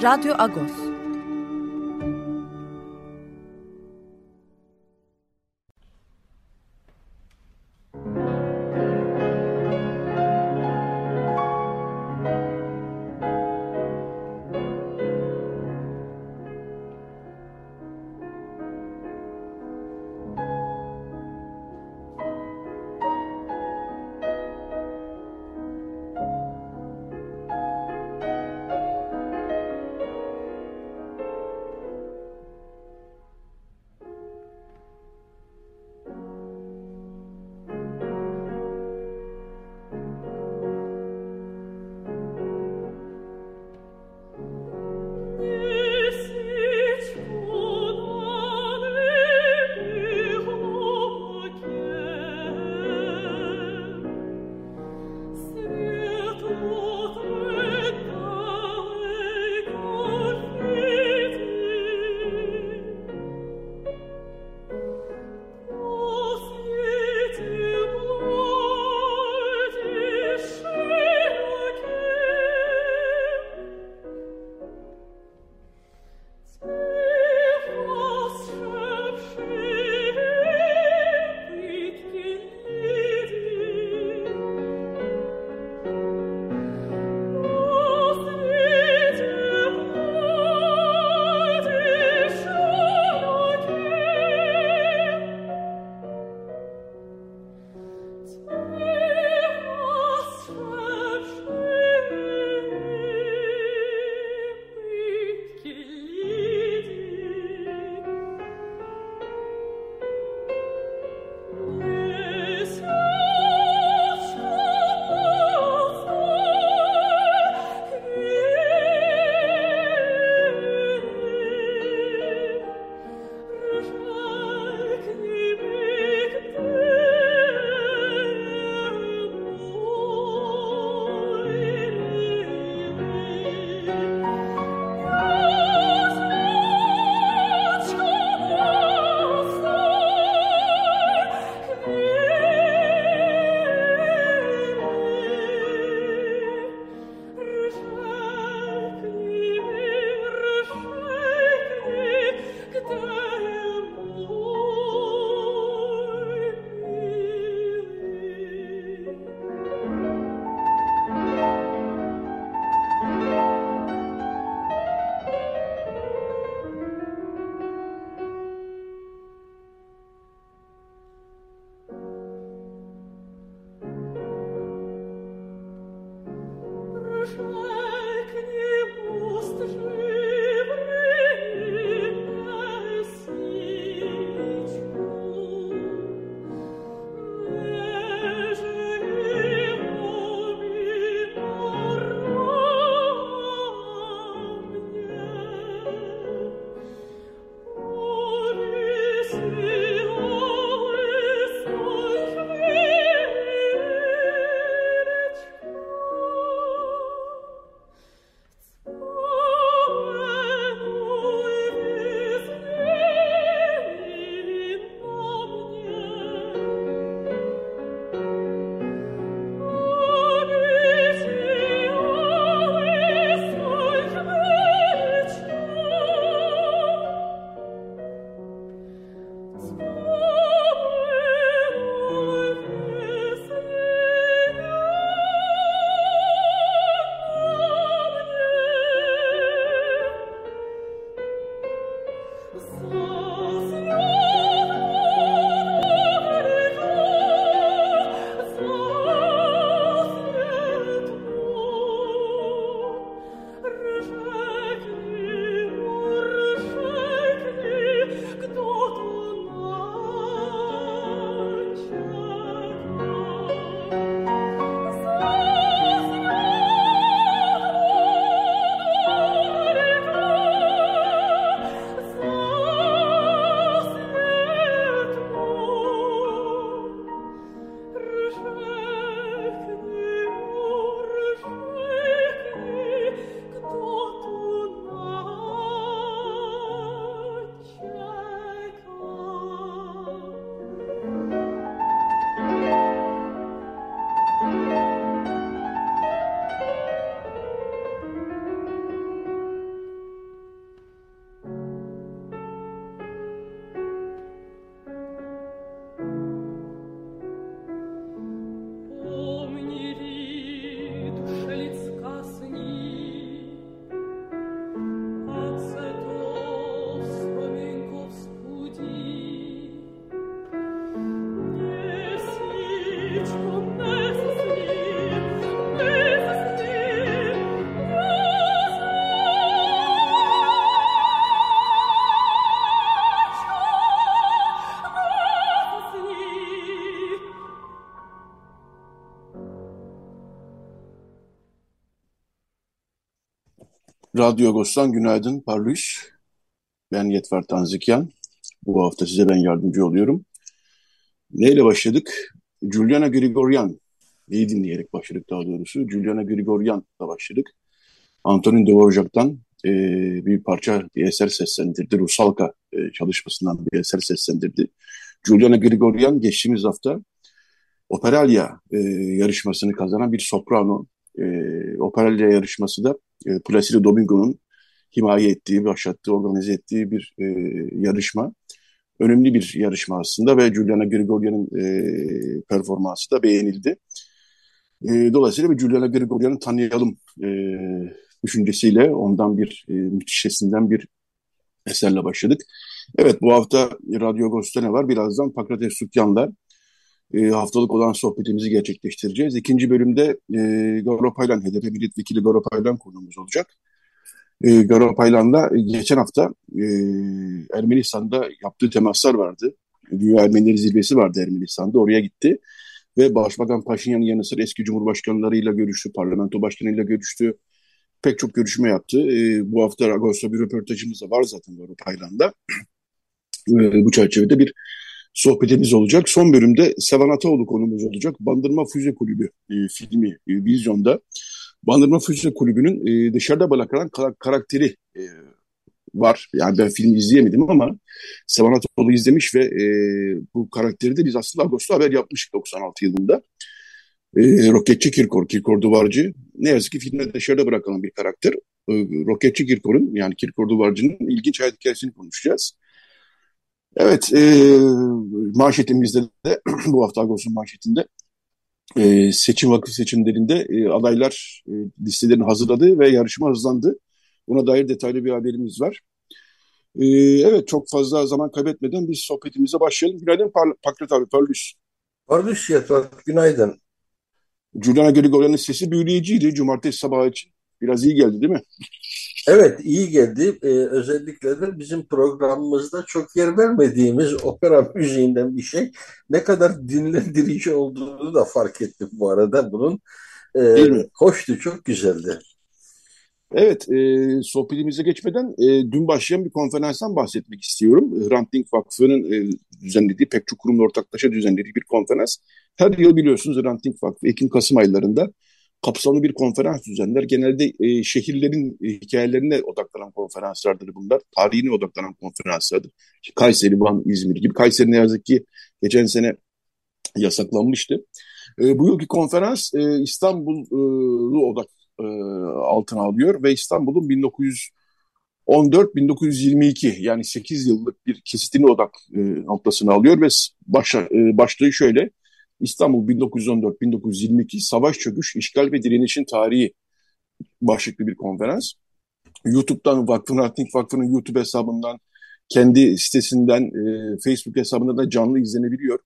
Radyo Agos Radyo Agos'tan günaydın Parlus. Ben Yetver Tanzikyan. Bu hafta size ben yardımcı oluyorum. Neyle başladık? Juliana Grigoryan. İyi dinleyerek başladık daha doğrusu. Juliana Grigoryan'la başladık. Antonin Dvorak'tan e, bir parça, bir eser seslendirdi. Rusalka e, çalışmasından bir eser seslendirdi. Juliana Grigoryan geçtiğimiz hafta Operalya e, yarışmasını kazanan bir soprano. E, Operalya yarışması da e, Placido Domingo'nun himaye ettiği, başlattığı, organize ettiği bir e, yarışma. Önemli bir yarışma aslında ve Juliana Grigoryan'ın e, performansı da beğenildi. E, dolayısıyla bir Juliana Grigoryan'ı tanıyalım e, düşüncesiyle ondan bir e, müthiş sesinden bir eserle başladık. Evet bu hafta Radyo Agos'ta ne var? Birazdan Pakrates Sukyan'la e, haftalık olan sohbetimizi gerçekleştireceğiz. İkinci bölümde e, Garopaylan, HDP Milletvekili Garopaylan konuğumuz olacak. E, Garopaylan'la geçen hafta e, Ermenistan'da yaptığı temaslar vardı. Dünya Ermenileri Zirvesi vardı Ermenistan'da. Oraya gitti. Ve Başbakan Paşinyan'ın yanı sıra eski cumhurbaşkanlarıyla görüştü, parlamento başkanıyla görüştü. Pek çok görüşme yaptı. E, bu hafta Ağustos'ta bir röportajımız da var zaten Garopaylan'da. E, bu çerçevede bir sohbetimiz olacak. Son bölümde Sevan Ataoğlu konumuz olacak. Bandırma Füze Kulübü e, filmi e, vizyonda. Bandırma Füze Kulübü'nün e, dışarıda bırakılan karakteri e, var. Yani ben filmi izleyemedim ama Sevan Ataoğlu izlemiş ve e, bu karakteri de biz aslında Ağustos'ta haber yapmıştık 96 yılında. E, Roketçi Kirkor, Kirkor Duvarcı. Ne yazık ki filmde dışarıda bırakılan bir karakter. E, Roketçi Kirkor'un yani Kirkor Duvarcı'nın ilginç hayat hikayesini konuşacağız. Evet, e, manşetimizde de bu hafta Agos'un manşetinde e, seçim vakıf seçimlerinde e, adaylar e, listelerini hazırladı ve yarışma hızlandı. Buna dair detaylı bir haberimiz var. E, evet, çok fazla zaman kaybetmeden biz sohbetimize başlayalım. Günaydın Pakrat abi, Parlus. Parlus Yatrak, günaydın. Juliana Grigoryan'ın sesi büyüleyiciydi cumartesi sabahı için. Biraz iyi geldi değil mi? Evet, iyi geldi. Ee, özellikle de bizim programımızda çok yer vermediğimiz opera müziğinden bir şey. Ne kadar dinlendirici olduğunu da fark ettim bu arada bunun. Ee? Hoştu, çok güzeldi. Evet, e, sohbetimize geçmeden e, dün başlayan bir konferanstan bahsetmek istiyorum. Hrant Dink Vakfı'nın e, düzenlediği, pek çok kurumla ortaklaşa düzenlediği bir konferans. Her yıl biliyorsunuz Hrant Dink Vakfı Ekim-Kasım aylarında kapsamlı bir konferans düzenler. Genelde e, şehirlerin e, hikayelerine odaklanan konferanslardır bunlar. Tarihine odaklanan konferanslardır. İşte Kayseri, Van, İzmir gibi. Kayseri ne yazık ki geçen sene yasaklanmıştı. E, bu yılki konferans e, İstanbul'u odak e, altına alıyor ve İstanbul'un 1914-1922 yani 8 yıllık bir kesitini odak e, noktasını alıyor ve başa, e, başlığı şöyle İstanbul 1914-1922 Savaş Çöküş, İşgal ve Direnişin Tarihi başlıklı bir konferans. YouTube'dan Vakfın Ratnik Vakfı'nın YouTube hesabından, kendi sitesinden, e, Facebook hesabından da canlı izlenebiliyor.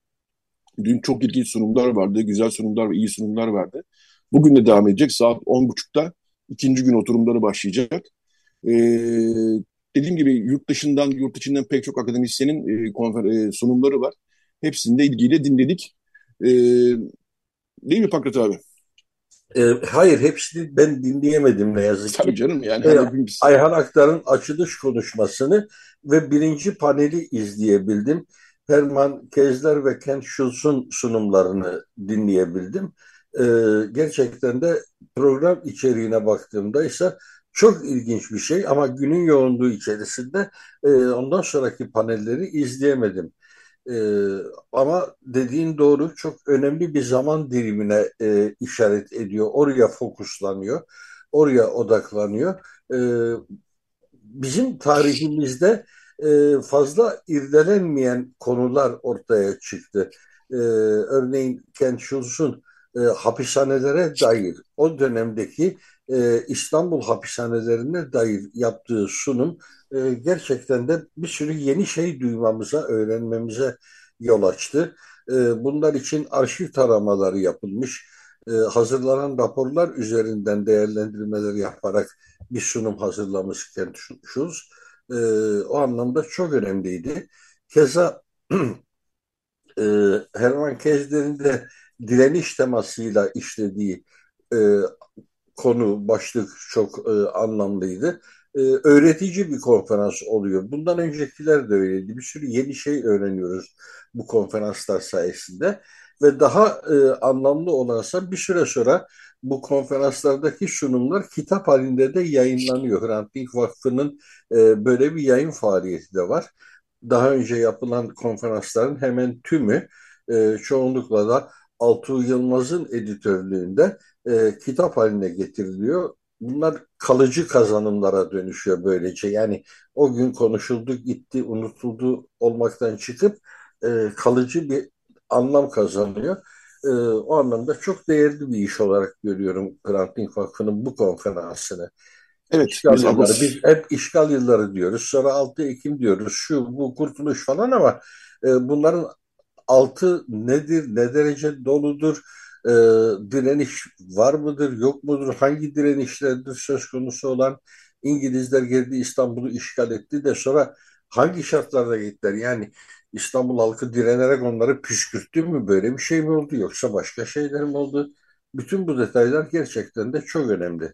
Dün çok ilginç sunumlar vardı, güzel sunumlar ve iyi sunumlar vardı. Bugün de devam edecek. Saat 10.30'da ikinci gün oturumları başlayacak. Ee, dediğim gibi yurt dışından, yurt içinden pek çok akademisyenin e, konfer, e, sunumları var. Hepsini de ilgiyle dinledik. Ee, değil mi Pakrat abi? E, hayır hepsini ben dinleyemedim ne yazık ki. Tabii canım yani. E, Ayhan Aktar'ın açılış konuşmasını ve birinci paneli izleyebildim. Herman Kezler ve Kent Schultz'un sunumlarını dinleyebildim. E, gerçekten de program içeriğine baktığımda ise çok ilginç bir şey ama günün yoğunluğu içerisinde e, ondan sonraki panelleri izleyemedim. E, ama dediğin doğru çok önemli bir zaman dilimine e, işaret ediyor. Oraya fokuslanıyor. Oraya odaklanıyor. E, bizim tarihimizde e, fazla irdelenmeyen konular ortaya çıktı. E, örneğin Kent Schultz'un e, hapishanelere dair o dönemdeki e, İstanbul hapishanelerine dair yaptığı sunum e, gerçekten de bir sürü yeni şey duymamıza, öğrenmemize yol açtı. E, bunlar için arşiv taramaları yapılmış, e, hazırlanan raporlar üzerinden değerlendirmeler yaparak bir sunum hazırlamış Kent Schulz. E, o anlamda çok önemliydi. Keza e, Herman Kezler'in de direniş temasıyla işlediği e, konu, başlık çok e, anlamlıydı. E, öğretici bir konferans oluyor. Bundan öncekiler de öyleydi. Bir sürü yeni şey öğreniyoruz bu konferanslar sayesinde. Ve daha e, anlamlı olansa bir süre sonra bu konferanslardaki sunumlar kitap halinde de yayınlanıyor. Hrant Dink Vakfı'nın e, böyle bir yayın faaliyeti de var. Daha önce yapılan konferansların hemen tümü e, çoğunlukla da Altuğ Yılmaz'ın editörlüğünde e, kitap haline getiriliyor. Bunlar kalıcı kazanımlara dönüşüyor böylece. Yani o gün konuşuldu, gitti, unutuldu olmaktan çıkıp e, kalıcı bir anlam kazanıyor. E, o anlamda çok değerli bir iş olarak görüyorum Hrant Dink Vakfı'nın bu konferansını. Evet, işgal biz, yılları, biz hep işgal yılları diyoruz. Sonra 6 Ekim diyoruz. Şu bu kurtuluş falan ama e, bunların altı nedir, ne derece doludur, e, direniş var mıdır, yok mudur, hangi direnişlerdir söz konusu olan İngilizler geldi İstanbul'u işgal etti de sonra hangi şartlarda gittiler? Yani İstanbul halkı direnerek onları püskürttü mü? Böyle bir şey mi oldu yoksa başka şeyler mi oldu? Bütün bu detaylar gerçekten de çok önemli.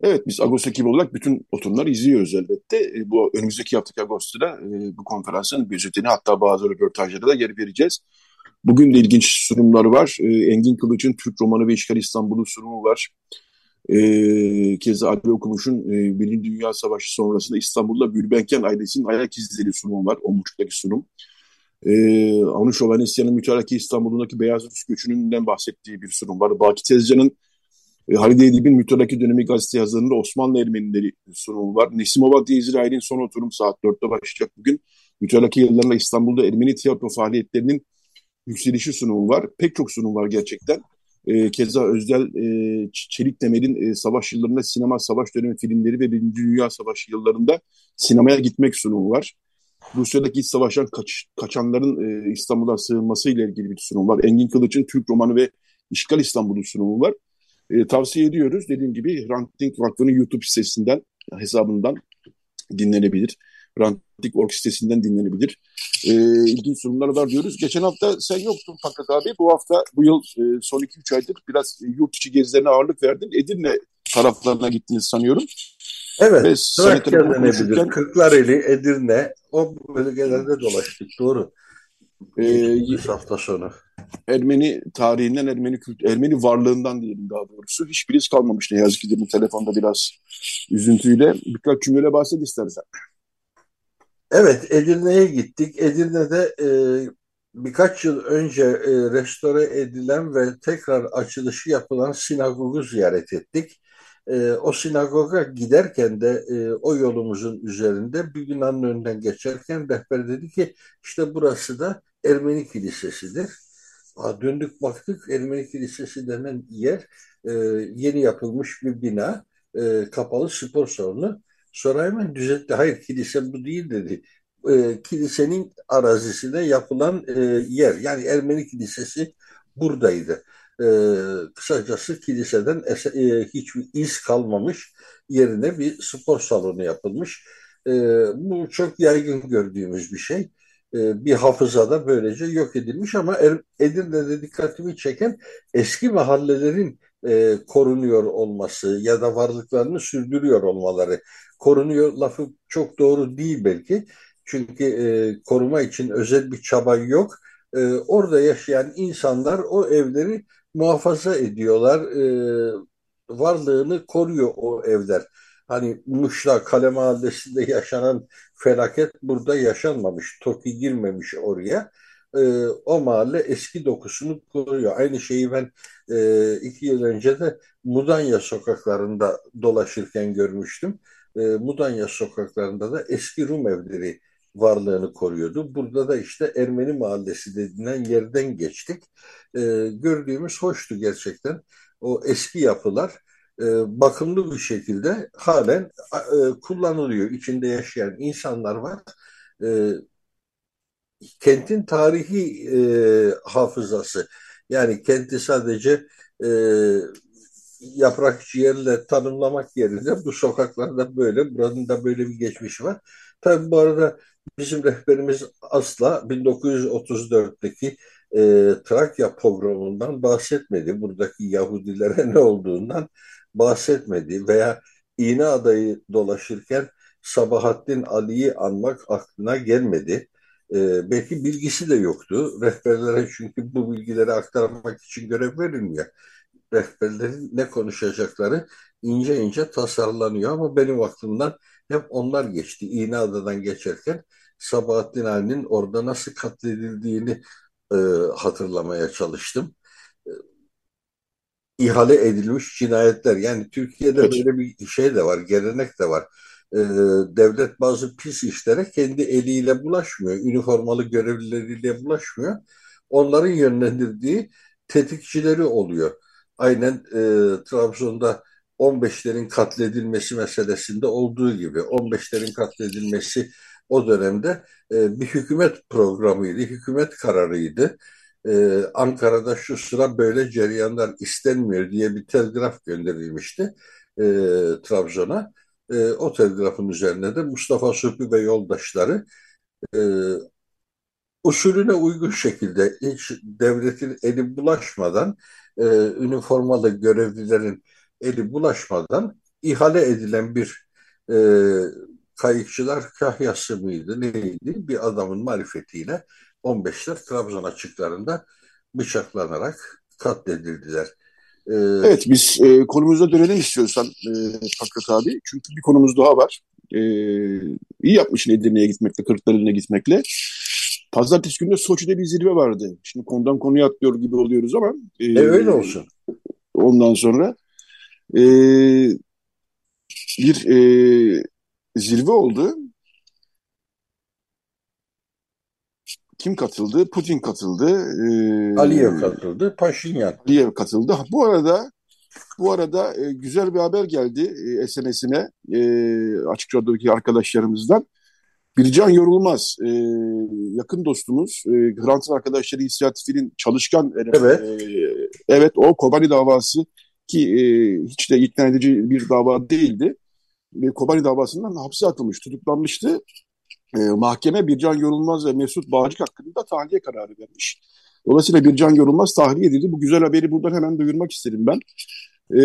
Evet biz Agos ekibi olarak bütün oturumları izliyoruz elbette. E, bu önümüzdeki haftaki Ağustos'ta e, bu konferansın gözetini hatta bazı röportajlara da yer vereceğiz. Bugün de ilginç sunumları var. E, Engin Kılıç'ın Türk Romanı ve İşgal İstanbul'u sunumu var. E, keza Ali Okumuş'un e, Birinci Dünya Savaşı sonrasında İstanbul'da Gülbenken ailesinin ayak izleri sunumu var. O buçuktaki sunum. E, Anuş Ovanesyan'ın mütealaki İstanbul'undaki Beyaz Rus göçününden bahsettiği bir sunum var. Baki Tezcan'ın e, Halide Edip'in mütolaki dönemi gazete yazılarında Osmanlı Ermenileri sunumu var. Nesimova Dizrail'in son oturum saat 4'te başlayacak bugün. Mütolaki yıllarında İstanbul'da Ermeni tiyatro faaliyetlerinin yükselişi sunumu var. Pek çok sunum var gerçekten. E, keza Özdel e, Çelik Demir'in e, savaş yıllarında sinema savaş dönemi filmleri ve Birinci Dünya Savaşı yıllarında sinemaya gitmek sunumu var. Rusya'daki iç savaştan kaç, kaçanların e, İstanbul'a sığınması ile ilgili bir sunum var. Engin Kılıç'ın Türk romanı ve İşgal İstanbul'u sunumu var. E, tavsiye ediyoruz. Dediğim gibi Hrant Vakfı'nın YouTube sitesinden, hesabından dinlenebilir. Hrant Dink Org sitesinden dinlenebilir. E, ilginç sunumlar var diyoruz. Geçen hafta sen yoktun fakat abi. Bu hafta, bu yıl e, son 2-3 aydır biraz yurt içi gezilerine ağırlık verdin. Edirne taraflarına gittiniz sanıyorum. Evet, Trakya denebilir. Kırklareli, Edirne, o bölgelerde dolaştık. Doğru. Ee, hafta sonu. Ermeni tarihinden, Ermeni kült Ermeni varlığından diyelim daha doğrusu. Hiçbir iz kalmamış ne yazık ki demin telefonda biraz üzüntüyle. Birkaç cümleyle bahset istersen. Evet, Edirne'ye gittik. Edirne'de e, birkaç yıl önce e, restore edilen ve tekrar açılışı yapılan sinagogu ziyaret ettik. E, o sinagoga giderken de e, o yolumuzun üzerinde bir binanın önünden geçerken rehber dedi ki işte burası da Ermeni kilisesidir. Aa, döndük baktık Ermeni kilisesi denen yer e, yeni yapılmış bir bina, e, kapalı spor salonu. Sonra hemen düzeltti. Hayır kilise bu değil dedi. E, kilisenin arazisinde yapılan e, yer. Yani Ermeni kilisesi buradaydı. E, kısacası kiliseden e, hiçbir iz kalmamış yerine bir spor salonu yapılmış. E, bu çok yaygın gördüğümüz bir şey. Bir hafızada böylece yok edilmiş ama er, Edirne'de dikkatimi çeken eski mahallelerin e, korunuyor olması ya da varlıklarını sürdürüyor olmaları. Korunuyor lafı çok doğru değil belki. Çünkü e, koruma için özel bir çaba yok. E, orada yaşayan insanlar o evleri muhafaza ediyorlar. E, varlığını koruyor o evler. Hani Muşla Kale Mahallesi'nde yaşanan felaket burada yaşanmamış. TOKİ girmemiş oraya. E, o mahalle eski dokusunu koruyor. Aynı şeyi ben e, iki yıl önce de Mudanya sokaklarında dolaşırken görmüştüm. E, Mudanya sokaklarında da eski Rum evleri varlığını koruyordu. Burada da işte Ermeni Mahallesi denilen yerden geçtik. E, gördüğümüz hoştu gerçekten. O eski yapılar e, bakımlı bir şekilde halen e, kullanılıyor. İçinde yaşayan insanlar var. E, kentin tarihi e, hafızası. Yani kenti sadece e, yaprak ciğerle tanımlamak yerine bu sokaklarda böyle, buranın da böyle bir geçmişi var. Tabii bu arada bizim rehberimiz asla 1934'teki e, Trakya pogromundan bahsetmedi. Buradaki Yahudilere ne olduğundan bahsetmedi veya iğne adayı dolaşırken Sabahattin Ali'yi anmak aklına gelmedi. E, belki bilgisi de yoktu. Rehberlere çünkü bu bilgileri aktarmak için görev verilmiyor. Rehberlerin ne konuşacakları ince ince tasarlanıyor ama benim aklımdan hep onlar geçti. İğneada'dan geçerken Sabahattin Ali'nin orada nasıl katledildiğini e, hatırlamaya çalıştım. E, ihale edilmiş cinayetler. Yani Türkiye'de evet. böyle bir şey de var, gelenek de var. E, devlet bazı pis işlere kendi eliyle bulaşmıyor. Üniformalı görevlileriyle bulaşmıyor. Onların yönlendirdiği tetikçileri oluyor. Aynen e, Trabzon'da 15'lerin katledilmesi meselesinde olduğu gibi 15'lerin katledilmesi o dönemde e, bir hükümet programıydı, hükümet kararıydı. E, Ankara'da şu sıra böyle ceryanlar istenmiyor diye bir telgraf gönderilmişti e, Trabzon'a. E, o telgrafın üzerine de Mustafa Surpi ve yoldaşları e, usulüne uygun şekilde hiç devletin eli bulaşmadan, e, üniformalı görevlilerin eli bulaşmadan ihale edilen bir e, kayıkçılar kahyası mıydı neydi bir adamın marifetiyle 15'ler Trabzon açıklarında bıçaklanarak katledildiler. Ee, evet biz e, konumuza dönelim istiyorsan e, Fakret abi. Çünkü bir konumuz daha var. E, iyi yapmışsın Edirne'ye gitmekle, Kırklareli'ne gitmekle. Pazartesi günü Soçi'de bir zirve vardı. Şimdi konudan konuya atlıyor gibi oluyoruz ama. E, e öyle olsun. Ondan sonra e, bir e, zirve oldu. Kim katıldı? Putin katıldı. Ee, Aliyev katıldı. Paşinyan. Aliyev katıldı. Bu arada bu arada e, güzel bir haber geldi e, SMS'ine e, Açık Radyo'daki arkadaşlarımızdan. Bircan Yorulmaz, e, yakın dostumuz, e, Hrant'ın arkadaşları inisiyatifinin çalışkan evet. E, evet o Kobani davası ki e, hiç de ikna edici bir dava değildi. E, Kobani davasından hapse atılmış, tutuklanmıştı. E, mahkeme Bircan Yorulmaz ve Mesut Bağcık hakkında tahliye kararı vermiş. Dolayısıyla Bircan Yorulmaz tahliye edildi. Bu güzel haberi buradan hemen duyurmak istedim ben. E,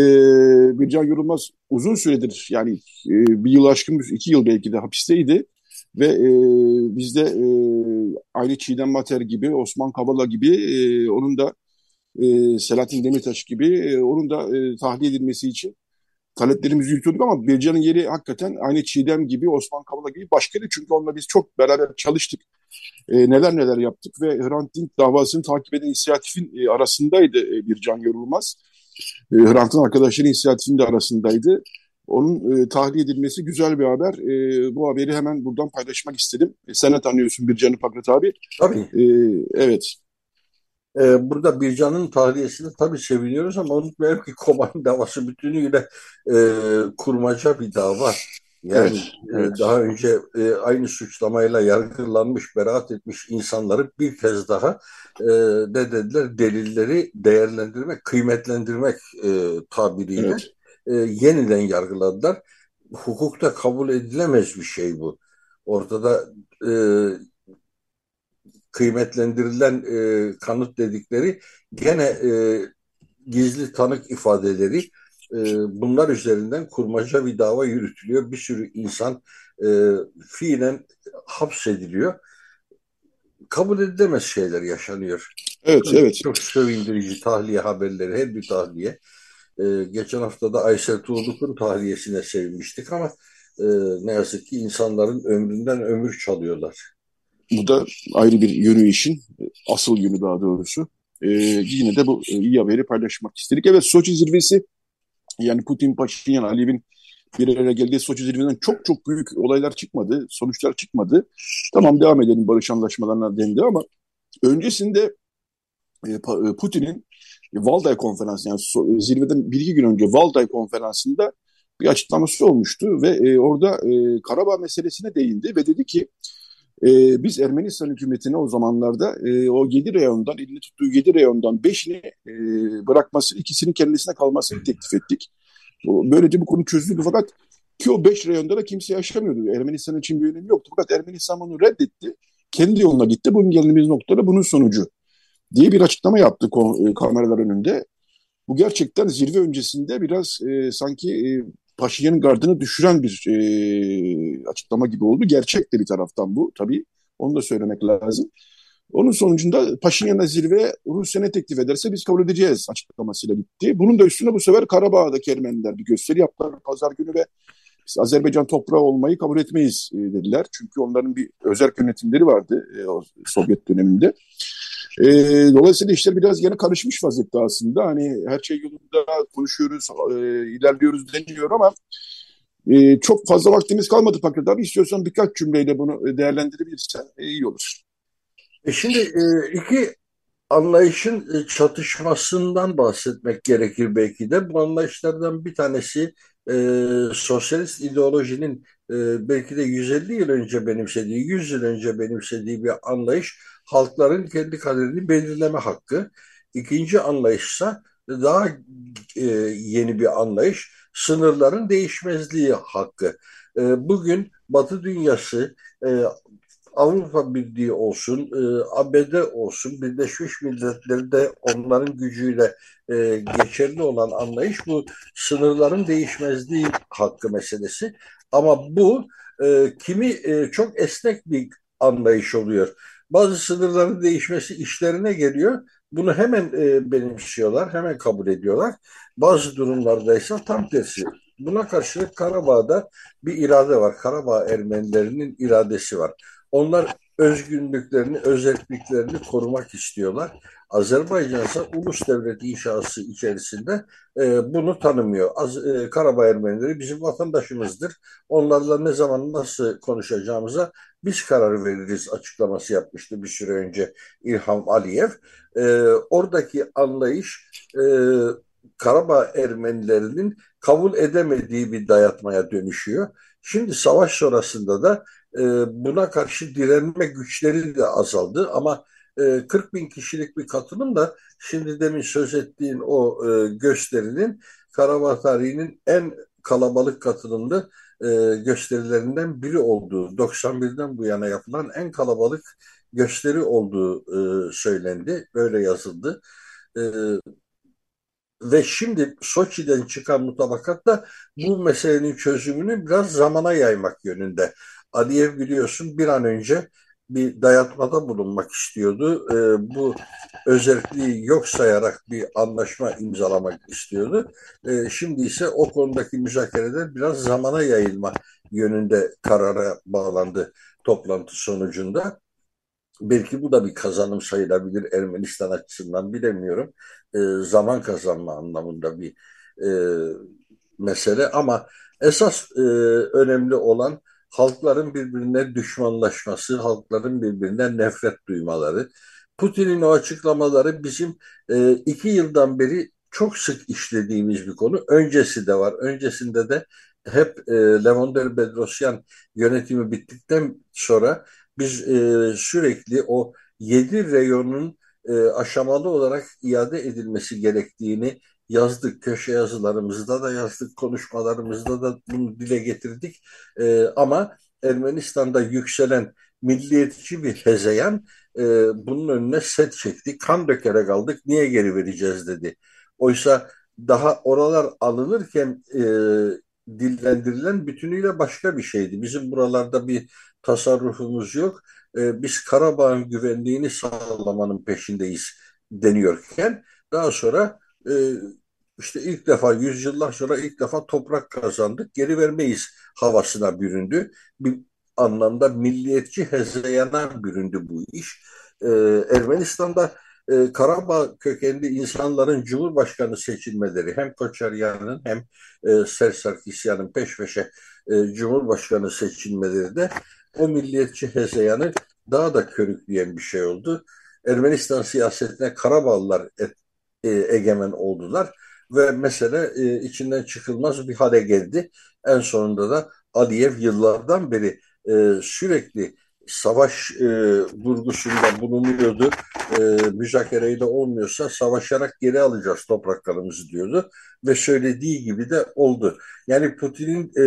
Bircan Yorulmaz uzun süredir yani e, bir yıl aşkın, iki yıl belki de hapisteydi. Ve e, bizde e, aynı Çiğdem Mater gibi, Osman Kavala gibi, e, onun da e, Selahattin Demirtaş gibi, e, onun da e, tahliye edilmesi için taleplerimizi yürütüyorduk ama Bircan'ın yeri hakikaten aynı Çiğdem gibi, Osman Kavala gibi başkaydı. Çünkü onunla biz çok beraber çalıştık. E, neler neler yaptık ve Hrant Dink davasını takip eden inisiyatifin e, arasındaydı e, Bircan Yorulmaz. E, Hrant'ın arkadaşları inisiyatifinin de arasındaydı. Onun e, tahliye edilmesi güzel bir haber. E, bu haberi hemen buradan paylaşmak istedim. E, sen de tanıyorsun Bircan'ı Pakrat abi. Tabii. E, evet. Ee, burada Bircan'ın tahliyesini tabii seviniyoruz ama unutmayalım ki Kobani davası bütünüyle e, kurmaca bir dava. Yani evet, evet. E, daha önce e, aynı suçlamayla yargılanmış, beraat etmiş insanları bir kez daha e, ne dediler delilleri değerlendirmek, kıymetlendirmek e, tabiriyle evet. e, yeniden yargıladılar. Hukukta kabul edilemez bir şey bu. Ortada e, kıymetlendirilen e, kanıt dedikleri gene e, gizli tanık ifadeleri e, bunlar üzerinden kurmaca bir dava yürütülüyor. Bir sürü insan e, fiilen hapsediliyor. Kabul edilemez şeyler yaşanıyor. Evet, çok, evet. Çok sevindirici tahliye haberleri, her bir tahliye. E, geçen hafta da Aysel Tuğluk'un tahliyesine sevinmiştik ama e, ne yazık ki insanların ömründen ömür çalıyorlar. Bu da ayrı bir yönü işin, asıl yönü daha doğrusu. Ee, yine de bu e, iyi haberi paylaşmak istedik. Evet Soçi zirvesi yani Putin, Paşinyan, Aliyev'in bir araya geldiği Soçi zirvesinden çok çok büyük olaylar çıkmadı, sonuçlar çıkmadı. Tamam devam edelim barış anlaşmalarına dendi ama öncesinde e, e, Putin'in Valday konferansı yani zirveden bir iki gün önce Valday konferansında bir açıklaması olmuştu ve orada Karabağ meselesine değindi ve dedi ki e, biz Ermenistan hükümetine o zamanlarda e, o 7 reyondan, elini tuttuğu 7 reyondan 5'ini e, bırakması, ikisinin kendisine kalmasını teklif ettik. Böylece bu konu çözüldü fakat ki o 5 reyonda da kimse yaşamıyordu. Ermenistan için bir önemi yoktu. Fakat Ermenistan bunu reddetti. Kendi yoluna gitti. Bunun geldiğimiz noktada bunun sonucu. diye bir açıklama yaptı e, kameralar önünde. Bu gerçekten zirve öncesinde biraz e, sanki e, Paşinyan'ın gardını düşüren bir e, açıklama gibi oldu. Gerçek de bir taraftan bu tabii. Onu da söylemek lazım. Onun sonucunda Paşinyan'a zirve Rusya ne teklif ederse biz kabul edeceğiz açıklamasıyla bitti. Bunun da üstüne bu sefer Karabağ'daki Ermeniler bir gösteri yaptılar pazar günü ve biz Azerbaycan toprağı olmayı kabul etmeyiz e, dediler. Çünkü onların bir özel yönetimleri vardı e, o Sovyet döneminde. E, dolayısıyla işler biraz yine karışmış vaziyette aslında. Hani her şey yolunda konuşuyoruz, e, ilerliyoruz deniyor ama e, çok fazla vaktimiz kalmadı Pakrat abi. İstiyorsan birkaç cümleyle bunu değerlendirebilirsen e, iyi olur. E şimdi e, iki anlayışın e, çatışmasından bahsetmek gerekir belki de. Bu anlayışlardan bir tanesi e, sosyalist ideolojinin e, belki de 150 yıl önce benimsediği, 100 yıl önce benimsediği bir anlayış halkların kendi kaderini belirleme hakkı. İkinci anlayışsa daha e, yeni bir anlayış, sınırların değişmezliği hakkı. E, bugün Batı dünyası e, Avrupa Birliği olsun, e, ABD olsun, Birleşmiş Milletler'de onların gücüyle e, geçerli olan anlayış bu sınırların değişmezliği hakkı meselesi. Ama bu e, kimi e, çok esnek bir anlayış oluyor. Bazı sınırların değişmesi işlerine geliyor. Bunu hemen e, benimsiyorlar, hemen kabul ediyorlar. Bazı durumlarda ise tam tersi. Buna karşılık Karabağ'da bir irade var. Karabağ Ermenilerinin iradesi var. Onlar özgünlüklerini, özelliklerini korumak istiyorlar. Azerbaycan ise ulus devlet inşası içerisinde e, bunu tanımıyor. Az, e, Karabağ Ermenileri bizim vatandaşımızdır. Onlarla ne zaman nasıl konuşacağımıza biz karar veririz açıklaması yapmıştı bir süre önce İlham Aliyev. E, oradaki anlayış e, Karabağ Ermenilerinin kabul edemediği bir dayatmaya dönüşüyor. Şimdi savaş sonrasında da e, buna karşı direnme güçleri de azaldı ama e, 40 bin kişilik bir katılım da şimdi demin söz ettiğin o e, gösterinin Karabağ tarihinin en kalabalık katılımlı e, gösterilerinden biri olduğu, 91'den bu yana yapılan en kalabalık gösteri olduğu e, söylendi, böyle yazıldı. E, ve şimdi Soçi'den çıkan mutabakat da bu meselenin çözümünü biraz zamana yaymak yönünde. Aliyev biliyorsun bir an önce bir dayatmada bulunmak istiyordu. E, bu özelliği yok sayarak bir anlaşma imzalamak istiyordu. E, şimdi ise o konudaki müzakereler biraz zamana yayılma yönünde karara bağlandı toplantı sonucunda. Belki bu da bir kazanım sayılabilir Ermenistan açısından bilemiyorum. E, zaman kazanma anlamında bir e, mesele ama esas e, önemli olan halkların birbirine düşmanlaşması, halkların birbirinden nefret duymaları. Putin'in o açıklamaları bizim e, iki yıldan beri çok sık işlediğimiz bir konu. Öncesi de var. Öncesinde de hep e, Levonder Bedrosyan yönetimi bittikten sonra biz e, sürekli o yedi reyonun e, aşamalı olarak iade edilmesi gerektiğini yazdık. Köşe yazılarımızda da yazdık, konuşmalarımızda da bunu dile getirdik. E, ama Ermenistan'da yükselen milliyetçi bir hezeyan e, bunun önüne set çekti. Kan dökerek aldık, niye geri vereceğiz dedi. Oysa daha oralar alınırken e, dillendirilen bütünüyle başka bir şeydi. Bizim buralarda bir tasarrufumuz yok. E, biz Karabağ'ın güvenliğini sağlamanın peşindeyiz deniyorken daha sonra e, işte ilk defa yüzyıllar sonra ilk defa toprak kazandık geri vermeyiz havasına büründü. Bir anlamda milliyetçi hezeyana büründü bu iş. Ee, Ermenistan'da e, Karabağ kökenli insanların cumhurbaşkanı seçilmeleri hem Koçaryan'ın hem e, Ser Sarkisyan'ın peş peşe e, cumhurbaşkanı seçilmeleri de o milliyetçi hezeyanı daha da körükleyen bir şey oldu. Ermenistan siyasetine Karabağlılar e, egemen oldular ve mesele e, içinden çıkılmaz bir hale geldi. En sonunda da Aliyev yıllardan beri e, sürekli savaş e, vurgusunda bulunuyordu. E, müzakereyle de olmuyorsa savaşarak geri alacağız topraklarımızı diyordu. Ve söylediği gibi de oldu. Yani Putin'in e,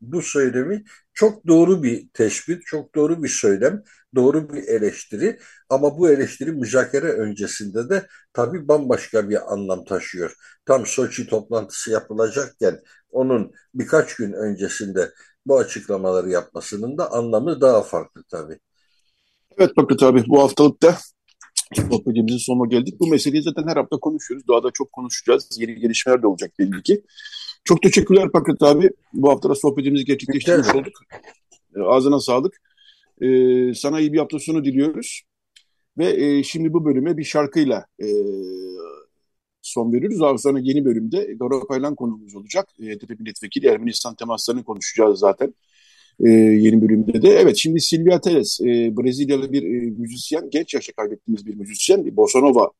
bu söylemi çok doğru bir tespit, çok doğru bir söylem, doğru bir eleştiri. Ama bu eleştiri müzakere öncesinde de tabii bambaşka bir anlam taşıyor. Tam Soçi toplantısı yapılacakken onun birkaç gün öncesinde bu açıklamaları yapmasının da anlamı daha farklı tabii. Evet Bakır abi bu haftalıkta sohbetimizin sonuna geldik. Bu meseleyi zaten her hafta konuşuyoruz. Daha da çok konuşacağız. Yeni gelişmeler de olacak belli ki. Çok teşekkürler Pakrat abi. Bu hafta da sohbetimizi gerçekleştirmiş olduk. Ee, ağzına sağlık. Ee, sana iyi bir hafta sonu diliyoruz. Ve e, şimdi bu bölüme bir şarkıyla e, son veriyoruz. Daha sonra yeni bölümde Garo Paylan konuğumuz olacak. E, HDP milletvekili Ermenistan temaslarını konuşacağız zaten. E, yeni bölümde de. Evet şimdi Silvia Teres, e, Brezilyalı bir e, müzisyen, genç yaşta kaybettiğimiz bir müzisyen, bir bossa nova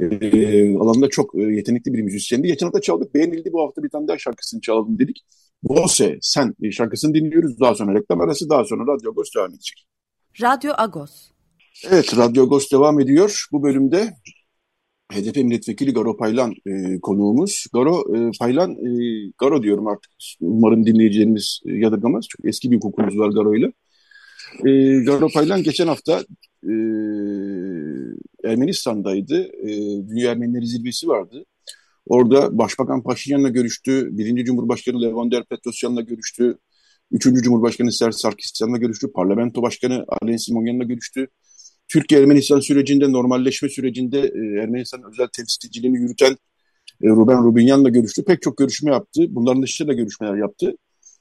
e, alanında çok e, yetenekli bir müzisyendi. Geçen hafta çaldık, beğenildi. Bu hafta bir tane daha şarkısını çalalım dedik. Bose, Sen e, şarkısını dinliyoruz. Daha sonra reklam arası, daha sonra Radyo Agos devam edecek. Radyo Agos. Evet, Radyo Agos devam ediyor. Bu bölümde HDP milletvekili Garo Paylan e, konuğumuz. Garo e, Paylan, e, Garo diyorum artık. Umarım dinleyicilerimiz e, yadırgamaz. Çok eski bir hukukumuz var Garo ile. E, Garo Paylan geçen hafta e, Ermenistan'daydı. E, Dünya Ermenileri Zirvesi vardı. Orada Başbakan Paşinyan'la görüştü. Birinci Cumhurbaşkanı Levander Petrosyan'la görüştü. Üçüncü Cumhurbaşkanı Ser Sarkisyan'la görüştü. Parlamento Başkanı Alen Simonyan'la görüştü. Türkiye-Ermenistan sürecinde, normalleşme sürecinde e, Ermenistan özel temsilciliğini yürüten e, Ruben Rubinyan'la görüştü. Pek çok görüşme yaptı. Bunların dışında da görüşmeler yaptı.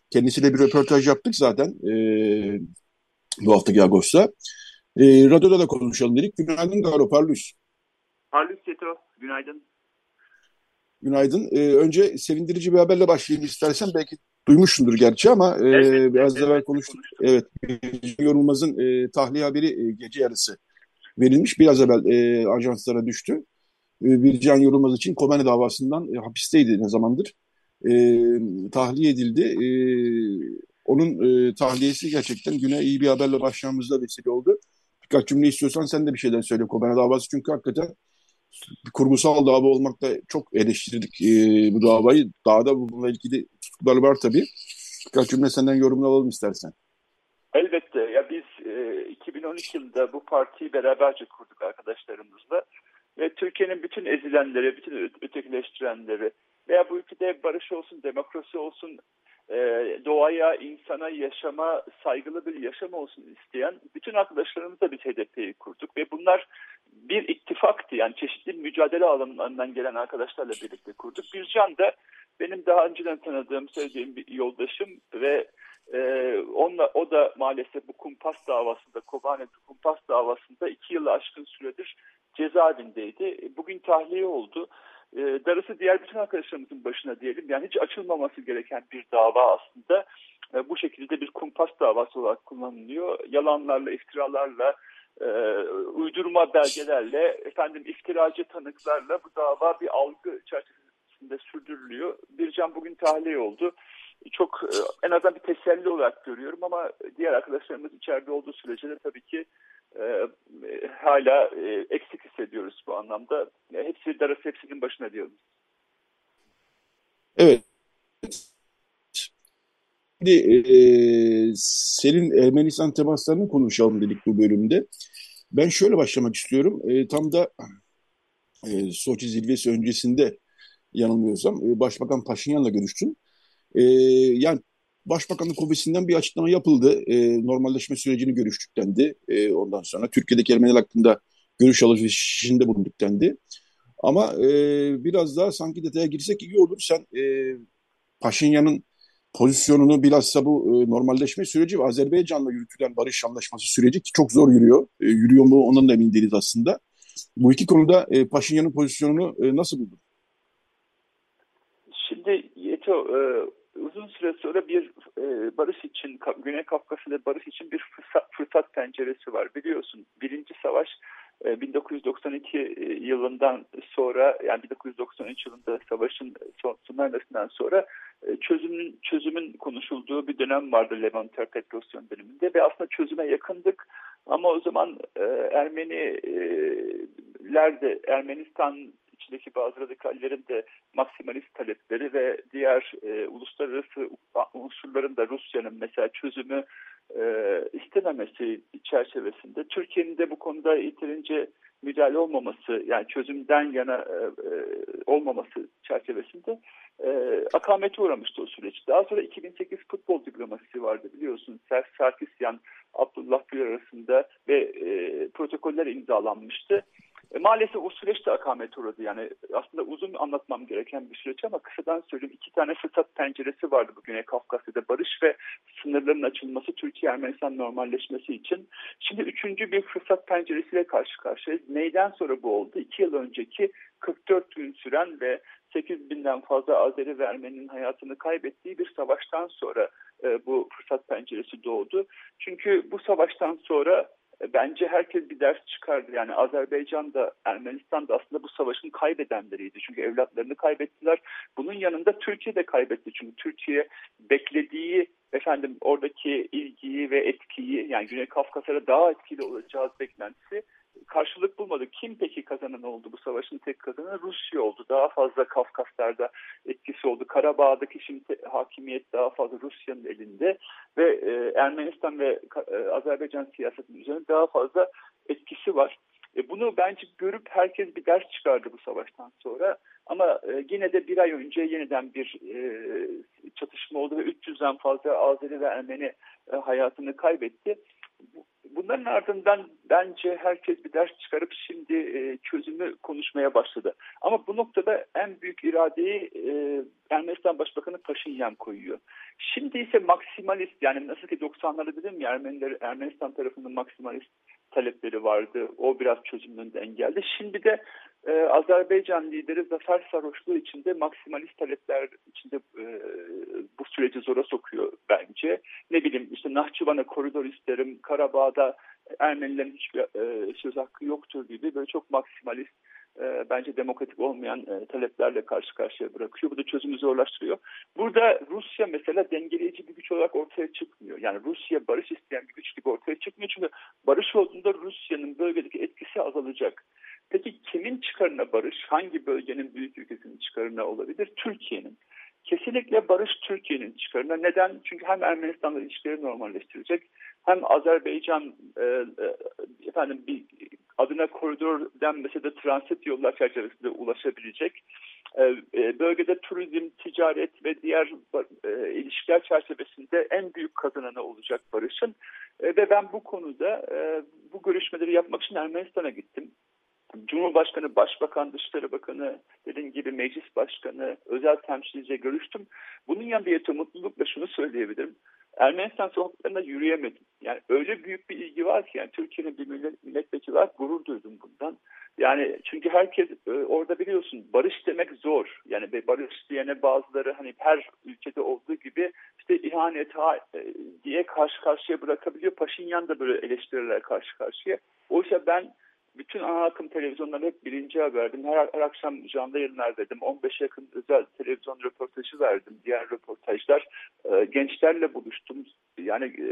Kendisiyle bir röportaj yaptık zaten e, bu haftaki Ağustos'ta. E, radyoda da konuşalım dedik. Günaydın Garo Parlus. Parlus Yeto, günaydın. Günaydın. E, önce sevindirici bir haberle başlayayım istersen. Belki duymuşsundur gerçi ama e, evet, biraz evet, evvel konuştuk. konuştuk. Evet, Yorulmaz'ın e, tahliye haberi e, gece yarısı verilmiş. Biraz evvel e, ajanslara düştü. E, Bircan Yorulmaz için Kobane davasından e, hapisteydi ne zamandır. E, tahliye edildi. E, onun e, tahliyesi gerçekten güne iyi bir haberle başlamamızda vesile oldu. Birkaç cümle istiyorsan sen de bir şeyler söyle Kobane davası çünkü hakikaten kurgusal dava olmakta çok eleştirdik e, bu davayı. Daha da bununla ilgili tutuklar var tabii. Birkaç cümle senden yorumunu alalım istersen. Elbette. Ya biz e, 2012 yılında bu partiyi beraberce kurduk arkadaşlarımızla. Ve Türkiye'nin bütün ezilenleri, bütün ötekileştirenleri veya bu ülkede barış olsun, demokrasi olsun, e, doğaya, insana, yaşama, saygılı bir yaşam olsun isteyen bütün arkadaşlarımızla biz HDP'yi kurduk. Ve bunlar bir ittifaktı. Yani çeşitli mücadele alanlarından gelen arkadaşlarla birlikte kurduk. Bircan da benim daha önceden tanıdığım, sevdiğim bir yoldaşım ve e, onunla, o da maalesef bu kumpas davasında, Kobane kumpas davasında iki yılı aşkın süredir cezaevindeydi. Bugün tahliye oldu. E, darısı diğer bütün arkadaşlarımızın başına diyelim. Yani hiç açılmaması gereken bir dava aslında. E, bu şekilde bir kumpas davası olarak kullanılıyor. Yalanlarla, iftiralarla, e, uydurma belgelerle, efendim iftiracı tanıklarla bu dava bir algı çerçevesinde sürdürülüyor. Bircan bugün tahliye oldu. Çok e, en azından bir teselli olarak görüyorum ama diğer arkadaşlarımız içeride olduğu sürece de tabii ki e, hala e, eksik hissediyoruz bu anlamda. Hepsi darası hepsinin başına diyorum. Evet. Şimdi e, senin Ermenistan temaslarını konuşalım dedik bu bölümde. Ben şöyle başlamak istiyorum. E, tam da e, Soçi zirvesi öncesinde yanılmıyorsam e, Başbakan Paşinyan'la görüştün. E, yani Başbakanlık Ofisi'nden bir açıklama yapıldı. E, normalleşme sürecini görüştük dendi. E, ondan sonra Türkiye'deki Ermeniler hakkında görüş alışverişinde bulunduk dendi. Ama e, biraz daha sanki detaya girsek iyi olur. Sen e, Paşinyan'ın pozisyonunu bilhassa bu e, normalleşme süreci ve Azerbaycan'la yürütülen barış anlaşması süreci ki çok zor yürüyor. E, yürüyor mu ondan da emin değiliz aslında. Bu iki konuda e, Paşinyan'ın pozisyonunu e, nasıl buldun? Şimdi Yeto e, uzun süre sonra bir e, barış için, Güney Kafkasya'da barış için bir fırsat, fırsat penceresi var. Biliyorsun birinci savaş 1992 yılından sonra yani 1993 yılında savaşın sonlarından sonra çözümün çözümün konuşulduğu bir dönem vardı Levanter Petrosyan döneminde ve aslında çözüme yakındık ama o zaman Ermeniler de Ermenistan içindeki bazı radikallerin de maksimalist talepleri ve diğer e, uluslararası unsurların da Rusya'nın mesela çözümü e, istememesi çerçevesinde Türkiye'nin de bu konuda yeterince müdahale olmaması yani çözümden yana e, e, olmaması çerçevesinde e, akamete uğramıştı o süreç. Daha sonra 2008 futbol diplomasisi vardı biliyorsunuz. Serf Sarkisyan, Abdullah Gül arasında ve e, protokoller imzalanmıştı. E, maalesef o süreç de akamete uğradı. Yani aslında uzun anlatmam gereken bir süreç ama kısadan söyleyeyim. iki tane fırsat penceresi vardı bu Güney Kafkasya'da. Barış ve sınırların açılması Türkiye-Ermenistan normalleşmesi için. Şimdi üçüncü bir fırsat penceresiyle karşı karşıyayız. Neyden sonra bu oldu? İki yıl önceki 44 gün süren ve 8 binden fazla Azeri ve Ermeni'nin hayatını kaybettiği bir savaştan sonra e, bu fırsat penceresi doğdu. Çünkü bu savaştan sonra bence herkes bir ders çıkardı. Yani Azerbaycan da Ermenistan da aslında bu savaşın kaybedenleriydi. Çünkü evlatlarını kaybettiler. Bunun yanında Türkiye de kaybetti. Çünkü Türkiye beklediği efendim oradaki ilgiyi ve etkiyi yani Güney Kafkaslara daha etkili olacağız beklentisi karşılık bulmadı. Kim peki kazanan oldu bu savaşın tek kazananı? Rusya oldu. Daha fazla Kafkaslar'da etkisi oldu. Karabağ'daki şimdi hakimiyet daha fazla Rusya'nın elinde ve e, Ermenistan ve e, Azerbaycan siyasetinin üzerinde daha fazla etkisi var. E, bunu bence görüp herkes bir ders çıkardı bu savaştan sonra. Ama e, yine de bir ay önce yeniden bir e, çatışma oldu ve 300'den fazla Azeri ve Ermeni e, hayatını kaybetti. Bunların ardından bence herkes bir ders çıkarıp şimdi e, çözümü konuşmaya başladı. Ama bu noktada en büyük iradeyi e, Ermenistan Başbakanı Paşinyan koyuyor. Şimdi ise maksimalist yani nasıl ki 90'larda dedim ya Ermeniler, Ermenistan tarafının maksimalist talepleri vardı. O biraz çözümün önünde geldi. Şimdi de e, Azerbaycan lideri Zafer Sarhoşluğu içinde maksimalist talepler içinde e, bu süreci zora sokuyor bence. Ne bileyim işte Nahçıvan'a koridor isterim, Karabağ'da Ermenilerin hiçbir e, söz hakkı yoktur gibi böyle çok maksimalist e, bence demokratik olmayan e, taleplerle karşı karşıya bırakıyor. Bu da çözümü zorlaştırıyor. Burada Rusya mesela dengeleyici bir güç olarak ortaya çıkmıyor. Yani Rusya barış isteyen bir güç gibi ortaya çıkmıyor. Çünkü barış olduğunda Rusya'nın bölgedeki etkisi azalacak. Peki kimin çıkarına barış? Hangi bölgenin büyük ülkesinin çıkarına olabilir? Türkiye'nin. Kesinlikle barış Türkiye'nin çıkarına. Neden? Çünkü hem Ermenistan'la ilişkileri normalleştirecek hem Azerbaycan e, e, efendim bir adına koridor denmese de transit yollar çerçevesinde ulaşabilecek. E, e, bölgede turizm, ticaret ve diğer ilişkiler çerçevesinde en büyük kazananı olacak barışın. Ve ben bu konuda bu görüşmeleri yapmak için Ermenistan'a gittim. Cumhurbaşkanı, Başbakan, Dışişleri Bakanı, dediğim gibi Meclis Başkanı, özel temsilciyle görüştüm. Bunun yanında yete mutlulukla şunu söyleyebilirim. Ermenistan sokaklarında yürüyemedim. Yani öyle büyük bir ilgi var ki yani Türkiye'nin bir millet, milletvekili var gurur duydum bundan. Yani çünkü herkes e, orada biliyorsun barış demek zor. Yani barış diyene bazıları hani her ülkede olduğu gibi işte ihanet ha, e, diye karşı karşıya bırakabiliyor. Paşinyan da böyle eleştiriler karşı karşıya. Oysa ben bütün ana akım televizyonları hep birinci haberdim. Her, her akşam canlı yayınlar dedim. 15 yakın özel televizyon röportajı verdim. Diğer röportajlar. E, gençlerle buluştum. Yani e,